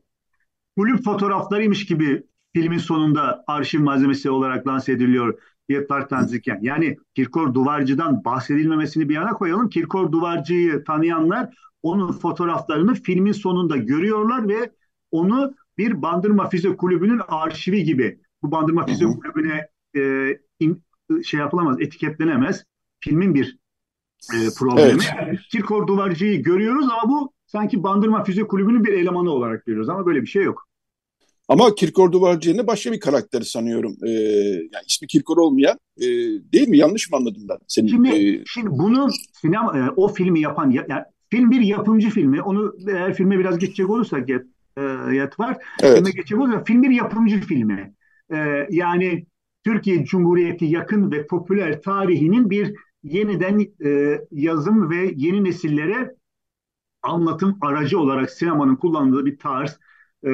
kulüp fotoğraflarıymış gibi filmin sonunda arşiv malzemesi olarak lanse ediliyor Yetvar Tanziken. Yani Kirkor Duvarcı'dan bahsedilmemesini bir yana koyalım. Kirkor Duvarcı'yı tanıyanlar onun fotoğraflarını filmin sonunda görüyorlar ve onu bir Bandırma Füze Kulübü'nün arşivi gibi bu Bandırma Füze Kulübü'ne e, in, şey yapılamaz, etiketlenemez. Filmin bir e, problemi. Evet. Kirkor Duvarcı'yı görüyoruz ama bu sanki Bandırma Füze Kulübü'nün bir elemanı olarak görüyoruz ama böyle bir şey yok. Ama Kirkor Duvarcı yerine başka bir karakteri sanıyorum. Ee, yani ismi Kirkor olmayan e, değil mi? Yanlış mı anladım ben? Senin, şimdi, e... şimdi bunu sinema e, o filmi yapan yani film bir yapımcı filmi. Onu eğer filme biraz geçecek olursak e, yet var. Evet. Filme olursak film bir yapımcı filmi. E, yani Türkiye Cumhuriyeti yakın ve popüler tarihinin bir yeniden e, yazım ve yeni nesillere anlatım aracı olarak sinemanın kullandığı bir tarz e,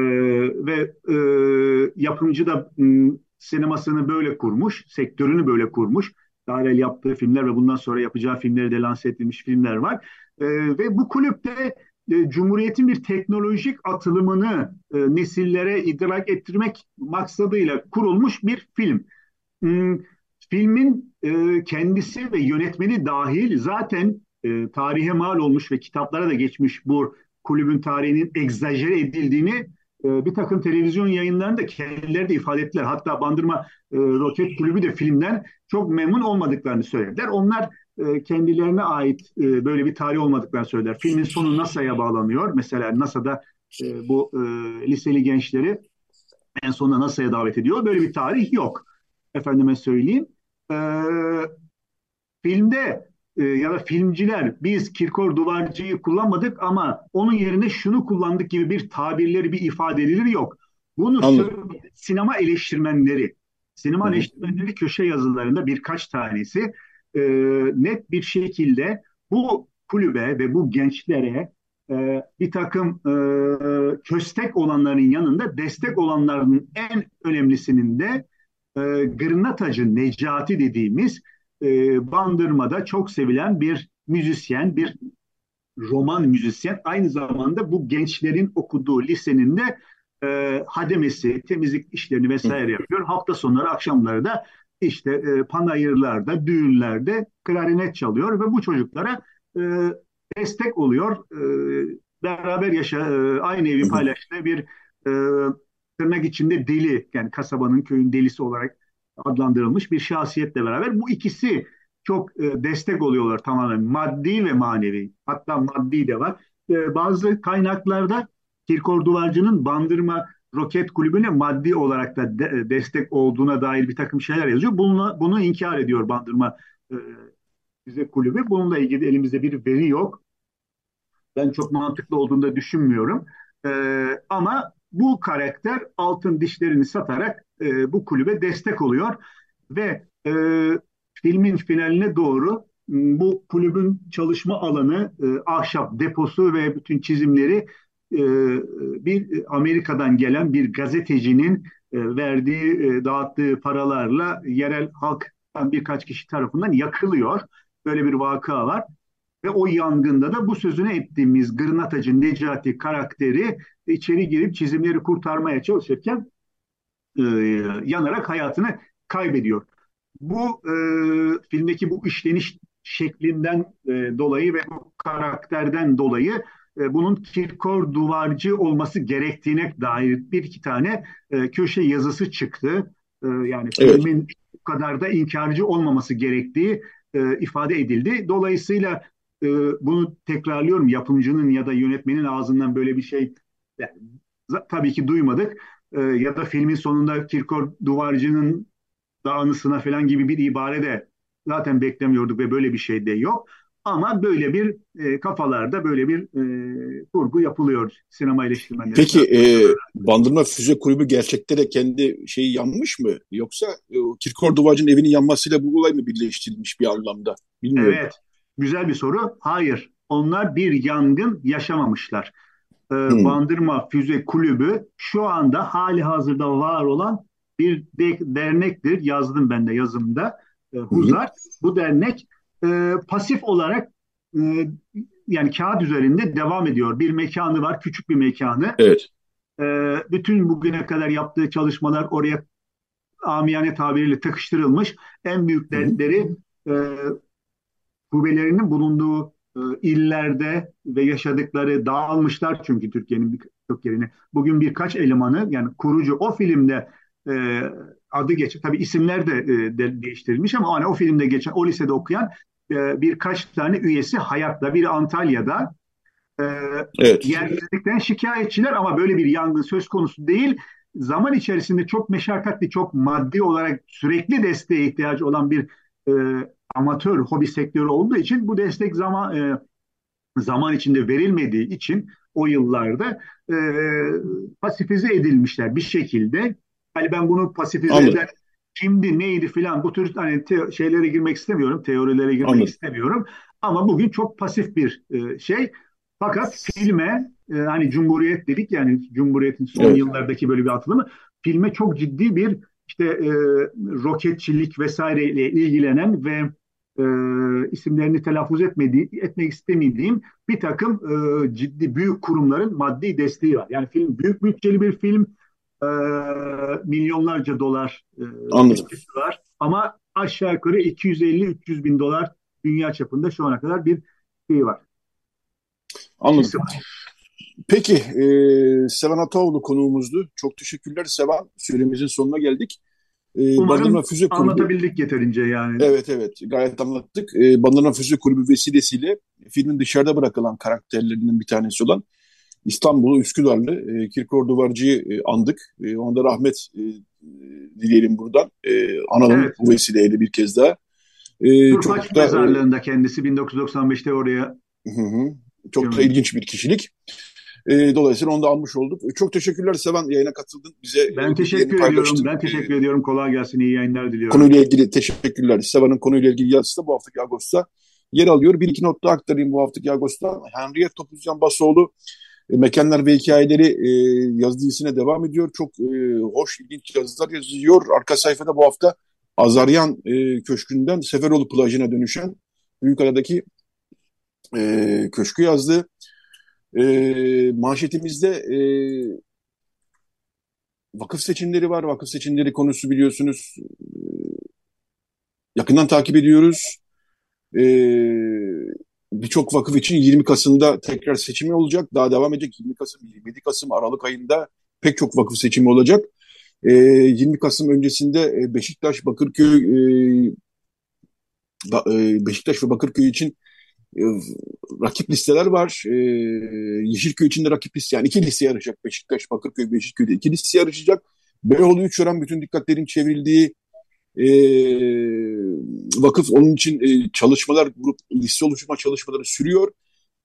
ve e, yapımcı da m, sinemasını böyle kurmuş, sektörünü böyle kurmuş. Darel yaptığı filmler ve bundan sonra yapacağı filmleri de lanse edilmiş filmler var. E, ve bu kulüpte e, Cumhuriyet'in bir teknolojik atılımını e, nesillere idrak ettirmek maksadıyla kurulmuş bir film. Hmm, filmin e, kendisi ve yönetmeni dahil zaten tarihe mal olmuş ve kitaplara da geçmiş bu kulübün tarihinin egzajere edildiğini bir takım televizyon yayınlarında kendileri de ifade ettiler. Hatta Bandırma Roket Kulübü de filmden çok memnun olmadıklarını söylediler. Onlar e, kendilerine ait e, böyle bir tarih olmadıklarını söylediler. Filmin sonu NASA'ya bağlanıyor. Mesela NASA'da e, bu e, liseli gençleri en sonunda NASA'ya davet ediyor. Böyle bir tarih yok. Efendime söyleyeyim. E, filmde e, ya da filmciler biz Kirkor Duvarcı'yı kullanmadık ama onun yerine şunu kullandık gibi bir tabirleri, bir ifadeleri yok. Bunu Anladım. sinema eleştirmenleri, sinema Hı. eleştirmenleri köşe yazılarında birkaç tanesi e, net bir şekilde bu kulübe ve bu gençlere e, bir takım e, köstek olanların yanında destek olanların en önemlisinin de e, Gırnatacı Necati dediğimiz e, Bandırma'da çok sevilen bir müzisyen, bir roman müzisyen. Aynı zamanda bu gençlerin okuduğu lisenin de e, hademesi, temizlik işlerini vesaire yapıyor. Hafta sonları, akşamları da işte e, panayırlarda, düğünlerde klarinet çalıyor ve bu çocuklara e, destek oluyor. E, beraber yaşa, e, aynı evi paylaştığı bir e, tırnak içinde deli, yani kasabanın, köyün delisi olarak adlandırılmış bir şahsiyetle beraber bu ikisi çok e, destek oluyorlar tamamen maddi ve manevi. Hatta maddi de var. E, bazı kaynaklarda Kirkor Duvarcı'nın Bandırma Roket Kulübü'ne maddi olarak da de, e, destek olduğuna dair bir takım şeyler yazıyor. Bunu, bunu inkar ediyor Bandırma e, bize kulübü. Bununla ilgili elimizde bir veri yok. Ben çok mantıklı olduğunu da düşünmüyorum. E, ama bu karakter altın dişlerini satarak e, bu kulübe destek oluyor ve e, filmin finaline doğru bu kulübün çalışma alanı, e, ahşap deposu ve bütün çizimleri bir Amerika'dan gelen bir gazetecinin e, verdiği, e, dağıttığı paralarla yerel halktan birkaç kişi tarafından yakılıyor. Böyle bir vaka var. Ve o yangında da bu sözünü ettiğimiz Gırnatacı Necati karakteri içeri girip çizimleri kurtarmaya çalışırken e, yanarak hayatını kaybediyor. Bu e, filmdeki bu işleniş şeklinden e, dolayı ve bu karakterden dolayı e, bunun Kirkor duvarcı olması gerektiğine dair bir iki tane e, köşe yazısı çıktı. E, yani evet. filmin bu kadar da inkarcı olmaması gerektiği e, ifade edildi. Dolayısıyla e, bunu tekrarlıyorum yapımcının ya da yönetmenin ağzından böyle bir şey yani, tabii ki duymadık. E, ya da filmin sonunda Kirkor Duvarcı'nın da anısına falan gibi bir ibare de zaten beklemiyorduk ve böyle bir şey de yok. Ama böyle bir e, kafalarda böyle bir e, kurgu yapılıyor sinema eleştirmenleri. Peki e, Bandırma Füze Kulübü gerçekte de kendi şeyi yanmış mı? Yoksa e, Kirkor Duvarcı'nın evinin yanmasıyla bu olay mı birleştirilmiş bir anlamda? Bilmiyorum. Evet. Güzel bir soru. Hayır. Onlar bir yangın yaşamamışlar. Ee, hmm. Bandırma Füze Kulübü şu anda hali hazırda var olan bir de, dernektir. Yazdım ben de yazımda. E, Huzar. Hmm. Bu dernek e, pasif olarak e, yani kağıt üzerinde devam ediyor. Bir mekanı var, küçük bir mekanı. Evet. e, bütün bugüne kadar yaptığı çalışmalar oraya amiyane tabiriyle takıştırılmış. En büyük dertleri e, kuvvelerinin bulunduğu e, illerde ve yaşadıkları dağılmışlar çünkü Türkiye'nin birçok yerini. Bugün birkaç elemanı yani kurucu o filmde e, adı geçen tabii isimler de, e, de değiştirilmiş ama hani o filmde geçen o lisede okuyan e, birkaç tane üyesi hayatta bir Antalya'da e, evet. yersizlikten şikayetçiler ama böyle bir yangın söz konusu değil. Zaman içerisinde çok meşakkatli, çok maddi olarak sürekli desteğe ihtiyacı olan bir e, amatör hobi sektörü olduğu için bu destek zaman e, zaman içinde verilmediği için o yıllarda e, pasifize edilmişler bir şekilde. Hani ben bunu pasifize Anladım. eden kimdi, neydi filan bu tür hani te- şeylere girmek istemiyorum, teorilere girmek Anladım. istemiyorum. Ama bugün çok pasif bir e, şey. Fakat filme e, hani Cumhuriyet dedik yani Cumhuriyet'in son evet. yıllardaki böyle bir atılımı filme çok ciddi bir işte e, roketçilik vesaireyle ilgilenen ve e, isimlerini telaffuz etmediği, etmek istemediğim bir takım e, ciddi büyük kurumların maddi desteği var. Yani film büyük bütçeli bir film, e, milyonlarca dolar e, var ama aşağı yukarı 250-300 bin dolar dünya çapında şu ana kadar bir şey var. Anladım. Peki, e, Sevan Ataoğlu konuğumuzdu. Çok teşekkürler Sevan. Süremizin sonuna geldik. E, Umarım Füze Kulübü, anlatabildik yeterince yani. Evet evet gayet anlattık. E, Bandırma Füze Kulübü vesilesiyle filmin dışarıda bırakılan karakterlerinden bir tanesi olan İstanbul'u Üsküdar'lı e, Kirkor Duvarcı'yı e, andık. E, ona da rahmet e, dileyelim buradan. E, analım evet. bu vesileyle bir kez daha. E, çok da, mezarlığında kendisi 1995'te oraya hı hı, çok da ilginç bir kişilik. E, dolayısıyla onu da almış olduk. E, çok teşekkürler Sevan yayına katıldın. Bize ben teşekkür ediyorum. Ben teşekkür e, ediyorum. Kolay gelsin. İyi yayınlar diliyorum. Konuyla ilgili teşekkürler. Sevan'ın konuyla ilgili yazısı da bu haftaki Ağustos'ta yer alıyor. Bir iki not da aktarayım bu haftaki Ağustos'ta. Henriette Topuzcan Basoğlu e, Mekanlar ve Hikayeleri e, yazı devam ediyor. Çok e, hoş, ilginç yazılar yazıyor. Arka sayfada bu hafta Azaryan e, Köşkü'nden Seferoğlu plajına dönüşen Büyükada'daki e, köşkü yazdı. E, manşetimizde e, vakıf seçimleri var. Vakıf seçimleri konusu biliyorsunuz. E, yakından takip ediyoruz. E, Birçok vakıf için 20 Kasım'da tekrar seçimi olacak. Daha devam edecek 20 Kasım, 27 Kasım, Aralık ayında pek çok vakıf seçimi olacak. E, 20 Kasım öncesinde Beşiktaş, Bakırköy, e, Beşiktaş ve Bakırköy için e, rakip listeler var. E, Yeşilköy için de rakip liste yani iki liste yarışacak. Beşiktaş, Bakırköy, Beşiköy'de iki liste yarışacak. Beyoğlu 3 oran bütün dikkatlerin çevrildiği e, vakıf onun için e, çalışmalar, grup liste oluşturma çalışmaları sürüyor.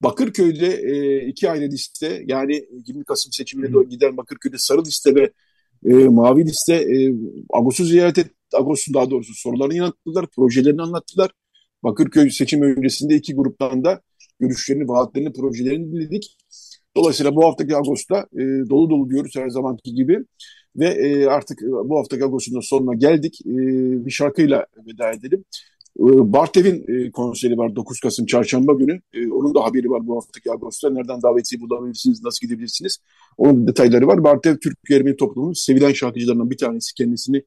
Bakırköy'de e, iki ayrı liste yani 20 Kasım seçimine doğru giden Bakırköy'de sarı liste ve e, mavi liste e, Ağustos'u ziyaret et, Ağustos'un daha doğrusu sorularını yanıtladılar, projelerini anlattılar. Bakırköy seçim öncesinde iki gruptan da görüşlerini, vaatlerini, projelerini dinledik. Dolayısıyla bu haftaki Ağustos'ta e, dolu dolu diyoruz her zamanki gibi. Ve e, artık e, bu haftaki Ağustos'un sonuna geldik. E, bir şarkıyla veda edelim. E, Bartev'in e, konseri var 9 Kasım Çarşamba günü. Onun da haberi var bu haftaki Ağustos'ta. Nereden davetiye bulabilirsiniz, nasıl gidebilirsiniz? Onun detayları var. Bartev Türk Ermeni toplumunun sevilen şarkıcılarından bir tanesi. Kendisini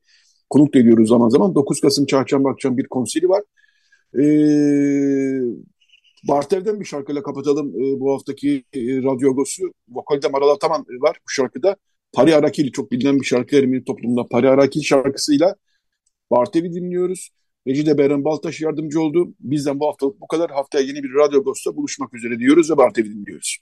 konuk ediyoruz zaman zaman. 9 Kasım Çarşamba akşam bir konseri var. E, Bartev'den bir şarkıyla kapatalım bu haftaki Radyo Agos'u. Vokalde Maral Ataman var bu şarkıda. Pari Arakil çok bilinen bir şarkı Ermeni toplumunda. Pari Arakil şarkısıyla Bartev'i dinliyoruz. Recide Beren Baltaş yardımcı oldu. Bizden bu haftalık bu kadar. Haftaya yeni bir Radyo Agos'ta buluşmak üzere diyoruz ve Bartev'i dinliyoruz.